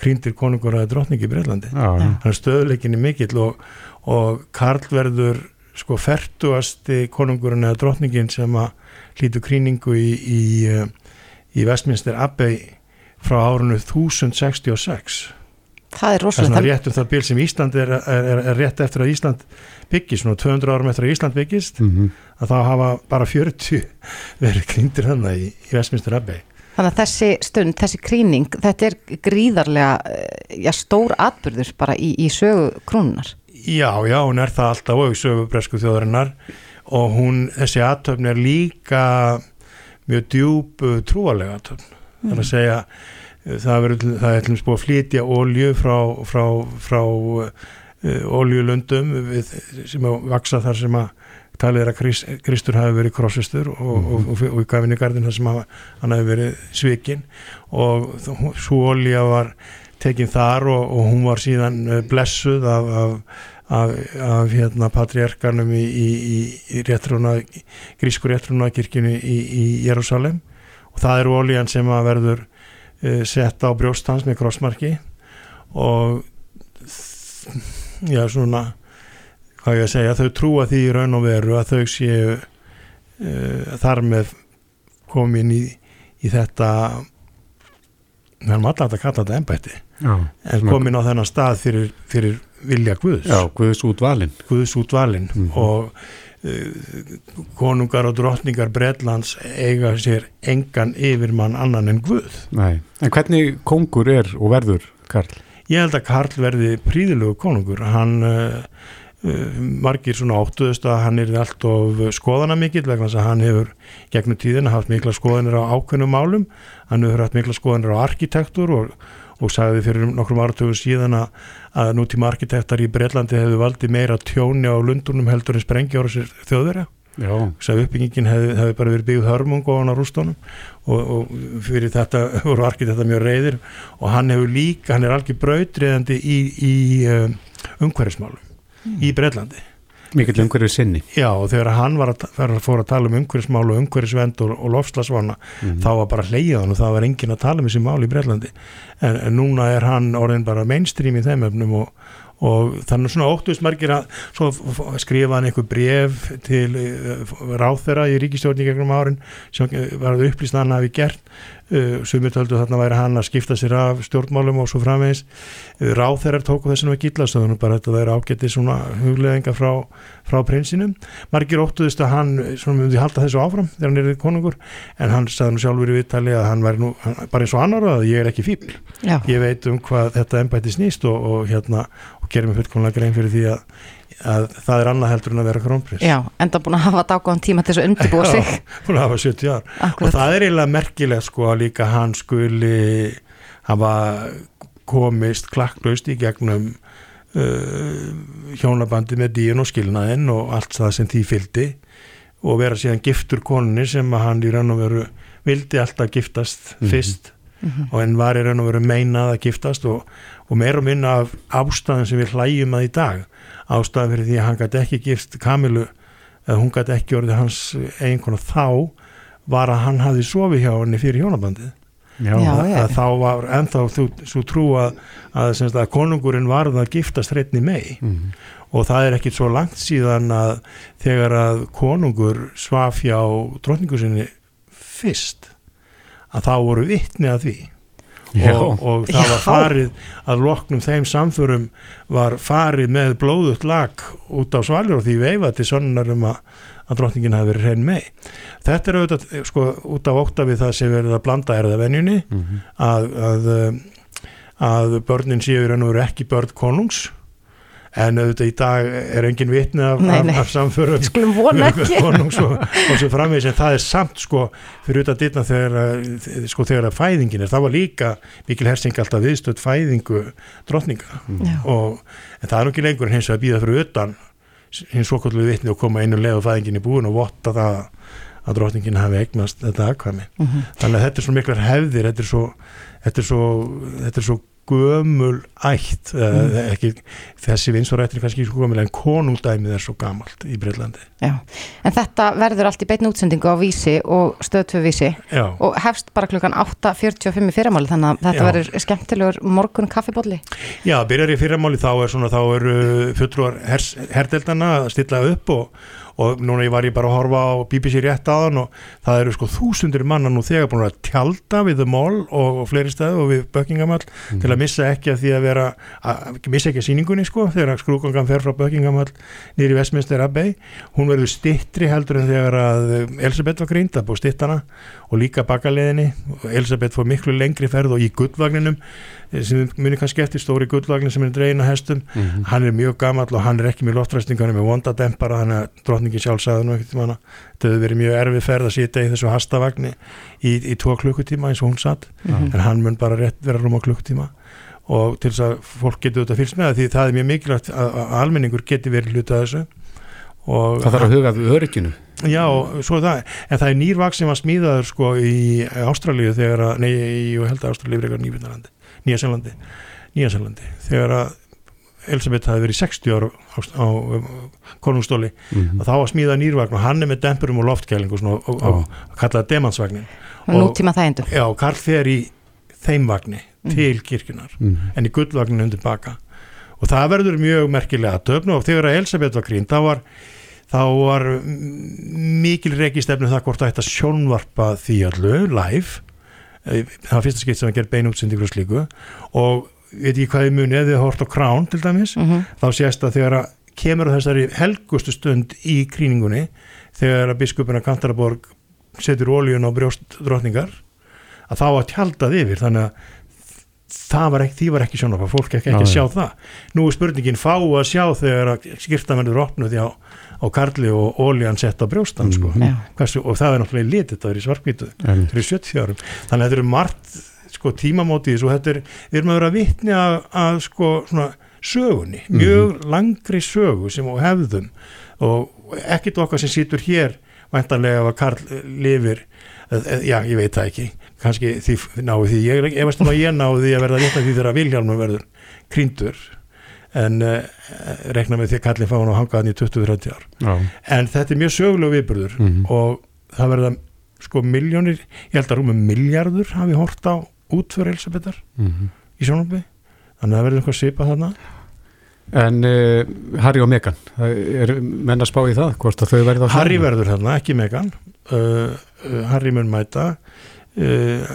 krýndir konungur að drotningi í Breitlandi þannig að stöðleikinni mikill og og Karl verður sko færtuasti konungurinn eða drotningin sem að hlýtu kríningu í, í, eh, í Westminster Abbey frá árunnu 1066 Það er rosalega Það er rétt um það bíl sem Ísland er, er, er, er rétt eftir að Ísland byggist, svona 200 árum eftir að Ísland byggist mm -hmm. að þá hafa bara 40 verið krýndir þannig í, í Westminster Abbey. Þannig að þessi stund, þessi kríning, þetta er gríðarlega eh, já, stór atbyrður bara í, í sögu krúnunar Já, já, hún er það alltaf og sögu bresku þjóðarinnar. Og hún, þessi aðtöfn er líka mjög djúb trúalega aðtöfn. Mm. Er að segja, það er til þess að flytja ólju frá, frá, frá uh, oljulundum við, sem að vaksa þar sem að talið er að Krist, Kristur hafi verið krossistur og, mm og, og, og í gafinigardin þar sem að, hann hafi verið svikin og svo olja var tekin þar og hún var síðan uh, blessuð af, af af, af hérna, patriarkanum í, í, í réttrúna, grísku réttrúna kirkjunu í, í Jérúsalem og það eru ólíjan sem að verður uh, sett á brjóstans með krossmarki. Og já svona hvað ég að segja, þau trúa því í raun og veru að þau séu uh, þar með komin í, í þetta við erum alltaf að kalla þetta ennbætti en komin á þennan stað fyrir, fyrir vilja Guðs. Já, Guðs útvalin Guðs útvalin mm -hmm. og konungar og drottningar Breitlands eiga sér engan yfirmann annan en Guð Nei. En hvernig kongur er og verður Karl? Ég held að Karl verði príðilegu konungur hann uh, margir svona áttuðust að hann er allt of skoðana mikill vegna þess að hann hefur gegnum tíðina haft mikla skoðanir á ákveðnum málum hann hefur haft mikla skoðanir á arkitektur og og sagði fyrir nokkrum áratögu síðan að, nútíma arkitektar í Breitlandi hefðu valdið meira tjóni á lundunum heldur en sprengja ára sér þjóðverja sagði uppbyggingin hefði, hefði bara verið byggð hörmung og hann á rústónum og, og fyrir þetta voru arkitektar mjög reyðir og hann hefur líka, hann er algjör brautriðandi í, í um, umhverfismálum mm. í Breitlandi Mikið umhverfið sinni. Já og þegar hann var að, að fóra að tala um umhverfismál og umhverfisvend og, og lofslagsvana mm -hmm. þá var bara hleyjaðan og það var engin að tala um þessi mál í Breitlandi en, en núna er hann orðin bara mainstream í þeim öfnum og, og þannig svona óttuðsmargir að skrifa hann einhver bref til uh, ráþera í ríkistjórn í gegnum árin sem var að upplýsta hann hafi gert Uh, sumir töldu þarna væri hann að skipta sér af stjórnmálum og svo framvegis. Uh, ráð þeirra tóku þessum að gilla þannig bara þetta væri ágættið svona hugleðinga frá, frá prinsinum. Margir óttuðist að hann svona myndi halda þessu áfram þegar hann er konungur en hann sagði nú sjálfur í vittali að hann væri nú hann, bara eins og annar að ég er ekki fíbl ég veit um hvað þetta ennbætti snýst og, og hérna og gerum við fullkonlega grein fyrir því að að það er annað heldur en að vera krónprins Já, enda búin að hafa dágóðan tíma til þess að undirbúa sig Já, búin að hafa 70 ár Akkurat. og það er eiginlega merkilegt sko að líka hann skuli hafa komist klakklaust í gegnum uh, hjónabandi með díun og skilnaðinn og allt það sem því fyldi og vera síðan giftur konni sem að hann í raun og veru vildi alltaf giftast mm -hmm. fyrst mm -hmm. og en var í raun og veru meinað að giftast og, og meira og minna af ástæðan sem við hlægjum að í dag ástæðan fyrir því að hann gæti ekki gift Kamilu eða hún gæti ekki orðið hans einhvern og þá var að hann hafi sofið hjá henni fyrir hjónabandið. Já, já, þá var ennþá þú, svo trú að, að, að, að konungurinn varð að giftast hreitni mei mm -hmm. og það er ekkit svo langt síðan að þegar að konungur svaf hjá drotningu sinni fyrst að þá voru vittni að því og, og það var farið að loknum þeim samförum var farið með blóðut lag út á svalir og því veifa til sonnar um að, að drotningin hafi verið hrein með þetta er auðvitað sko út á ókta við það sem verið að blanda erðavenjunni mm -hmm. að, að að börnin séu raun og veru ekki börn konungs en auðvitað í dag er engin vitni af, nei, nei. af, af samförum skulum vona ekki og, og svo framvegis en það er samt sko fyrir auðvitað dittna þegar sko þegar að fæðingin er, það var líka Mikil Hersing alltaf viðstöld fæðingu drotninga mm. og en það er nú ekki lengur en hins að býða fyrir utan hins svokallu vitni og koma einu leið og fæðingin í búin og votta það að drotningin hafi eignast þetta aðkvæmi mm -hmm. þannig að þetta er svo miklar hefðir þetta er svo, þetta er svo, þetta er svo gömul ætt mm. ekki, þessi vinsurættir er kannski svo gömul en konungdæmið er svo gamalt í Breitlandi Já, en þetta verður allt í beitn útsendingu á vísi og stöðtöfu vísi Já. og hefst bara klukkan 8.45 í fyrramáli þannig að þetta Já. verður skemmtilegur morgun kaffibóli Já, byrjar í fyrramáli þá er svona þá eru fulltrúar herdeldana að stilla upp og og núna ég var ég bara að horfa á BBC rétt aðan og það eru sko þúsundir manna nú þegar búin að tjálta við The Mall og, og fleiri stað og við Buckingham Hall mm. til að missa ekki að því að vera að missa ekki að síningunni sko þegar skrúgangan fer frá Buckingham Hall nýri Westminster Abbey hún verður stittri heldur en þegar að Elisabeth var grínd að búið stittana og líka bakaleðinni Elisabeth fór miklu lengri ferð og í gullvagninum eh, sem munir kannski eftir stóri gullvagnin sem er dreina hestum mm -hmm. hann er mjög gammal og hann er ekki hann er með vondadempara, hann er drotningi sjálfsæðun og ekkert manna, þetta hefur verið mjög erfið ferð að sýta í þessu hastavagni í, í tvo klukkutíma eins og hún satt. Mm -hmm. en hann mun bara rétt vera rúm á klukkutíma. Og til þess að fólk getur þetta fylgst með það, því það er mjög mikilvægt að, að almenningur geti verið hluta þessu. Og Það þarf að huga við örygginu. Já, svo er það, en það er nýrvaks sem var smíðaður sko í Ástralíu þegar að, nei, ég held að Ástralíu er eitthvað nýbyrnarlandi, Nýjaselandi Nýjaselandi, þegar að Elisabeth hafi verið 60 ára á, á, á konungstóli Mhm. og þá var smíðað nýrvagn og hann er með dempurum og loftkælingu og, og, og, og kallaði demansvagnin og Já, Karl fer í þeim vagni Mhm. til kirkjunar Mhm. en í gullvagninu undir baka. Og það verður mjög merkilega að döfnu og þegar að Elisabeth var grín þá var, þá var mm, mikil reikistefnu það hvort það ætti að sjónvarpa því allu live. Eh, það var fyrsta skipt sem að gera beinútsendingur og slíku. Og veit ekki hvað ég muni ef þið hort á Crown til dæmis Mhm. þá sést að þegar að kemur á þessari helgustu stund í kríningunni þegar að biskupina Kantaraborg setur ólíun á brjóst drotningar að þá að tjaldað yfir þannig að það var ekki, því var ekki sjónvarpa, fólk ekki, ekki að já. sjá það nú er spurningin fá að sjá þegar að skýrtamennur opnuð á, á Karli og ólían sett á brjóstan sko. Já. Hversu, og það er náttúrulega í lit, þetta er í svarkvítu En, fyrir 70 árum þannig að þetta eru margt sko, tímamóti í þessu og þetta er, við erum að vera vitni að, að sko, svona, sögunni, mjög langri sögu sem á hefðum. Og ekkit okkar sem situr hér væntanlega að Karl lifir eh, eh, já, ég veit það ekki. Kannski því náðu því, ég er efast um að ég náðu því að verða vitna því þegar Vilhjálmur verður krýndur. En uh, rekna með því að Karlinn fá hann á hangaðan í 20-30 ár. Já. en þetta er mjög sögulega viðburður Mhm. og það verða sko miljónir, ég held að rúmum miljardur hafi hort á útför Elisabethar Mhm. í sjónarbi þannig að það verður eitthvað svipa þarna. En uh, Harry og Meghan, það er menn að spá í það, hvort að þau verða Harry verður þarna, ekki Megan uh, uh, Harry mun mæta. Uh,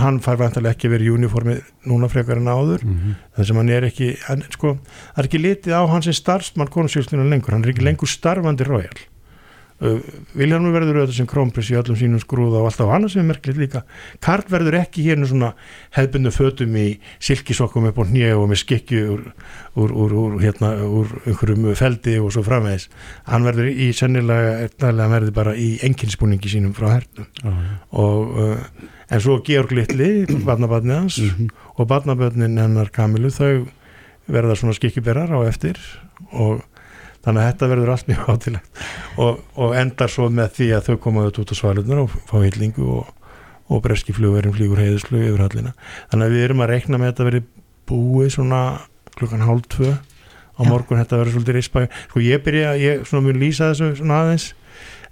hann fær vantarlega ekki verið í uniformi núna frekar en áður. Mm þar sem hann er ekki hann, sko, það er ekki litið á hans starfsmann konungsfjölstunum lengur, hann er ekki lengur starfandi royal uh, Vilhelmur verður auðvitað sem krónprins í öllum sínum skrúða og alltaf annað sem er merkilegt líka Karl verður ekki hérna svona hefbundu fötum í silkisokkum upp á hnjö og með skikju úr, úr, úr, úr, hérna, úr einhverjum feldi og svo framvegis hann verður í sennilega hann verður bara í enginspúningi sínum frá hernum Já, já. og uh, en svo Georg Littli barnabarnið hans Mhm. og barnabörnin hennar Kamilu þau verða svona skikkiberar á eftir og þannig að þetta verður allt mjög átilegt og, og endar svo með því að þau koma út á svalunar og fá hillingu og, og breski flugverðin flýgur heiðislu yfir hallina þannig að við erum að reikna með þetta verið búið svona klukkan hálf tvö á morgun. Þetta verður svolítið rispa. Sko ég byrja, ég svona mun lýsa þessu svona aðeins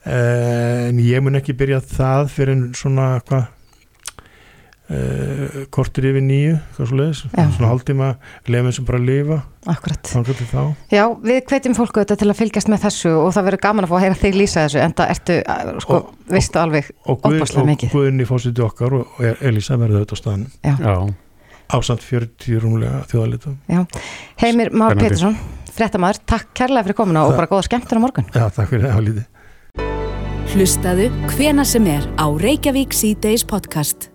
eh, en ég mun ekki byrja það fyrir svona hvað Uh, kortir yfir nýju Já. svona hálftíma lefum sem bara að lifa Akkurat. Já, við hvetjum fólku þetta til að fylgjast með þessu og það verður gaman að fá að heyra þig lýsa þessu en það ertu, uh, sko, Og- veistu alveg Guð, Óbærslega og mikið. Guðinni fórsiti okkar og, og Elisa verður auðvitað á staðan Já, ásamt 40 rúmlega þjóðalitum Heimir Már Spennandi. Pétursson, fréttamaður, takk kærlega fyrir komuna og bara góða skemmtun á morgun Já, takk fyrir það lítið Hlustaðu hvena sem er á Reykjavík C-Days podcast.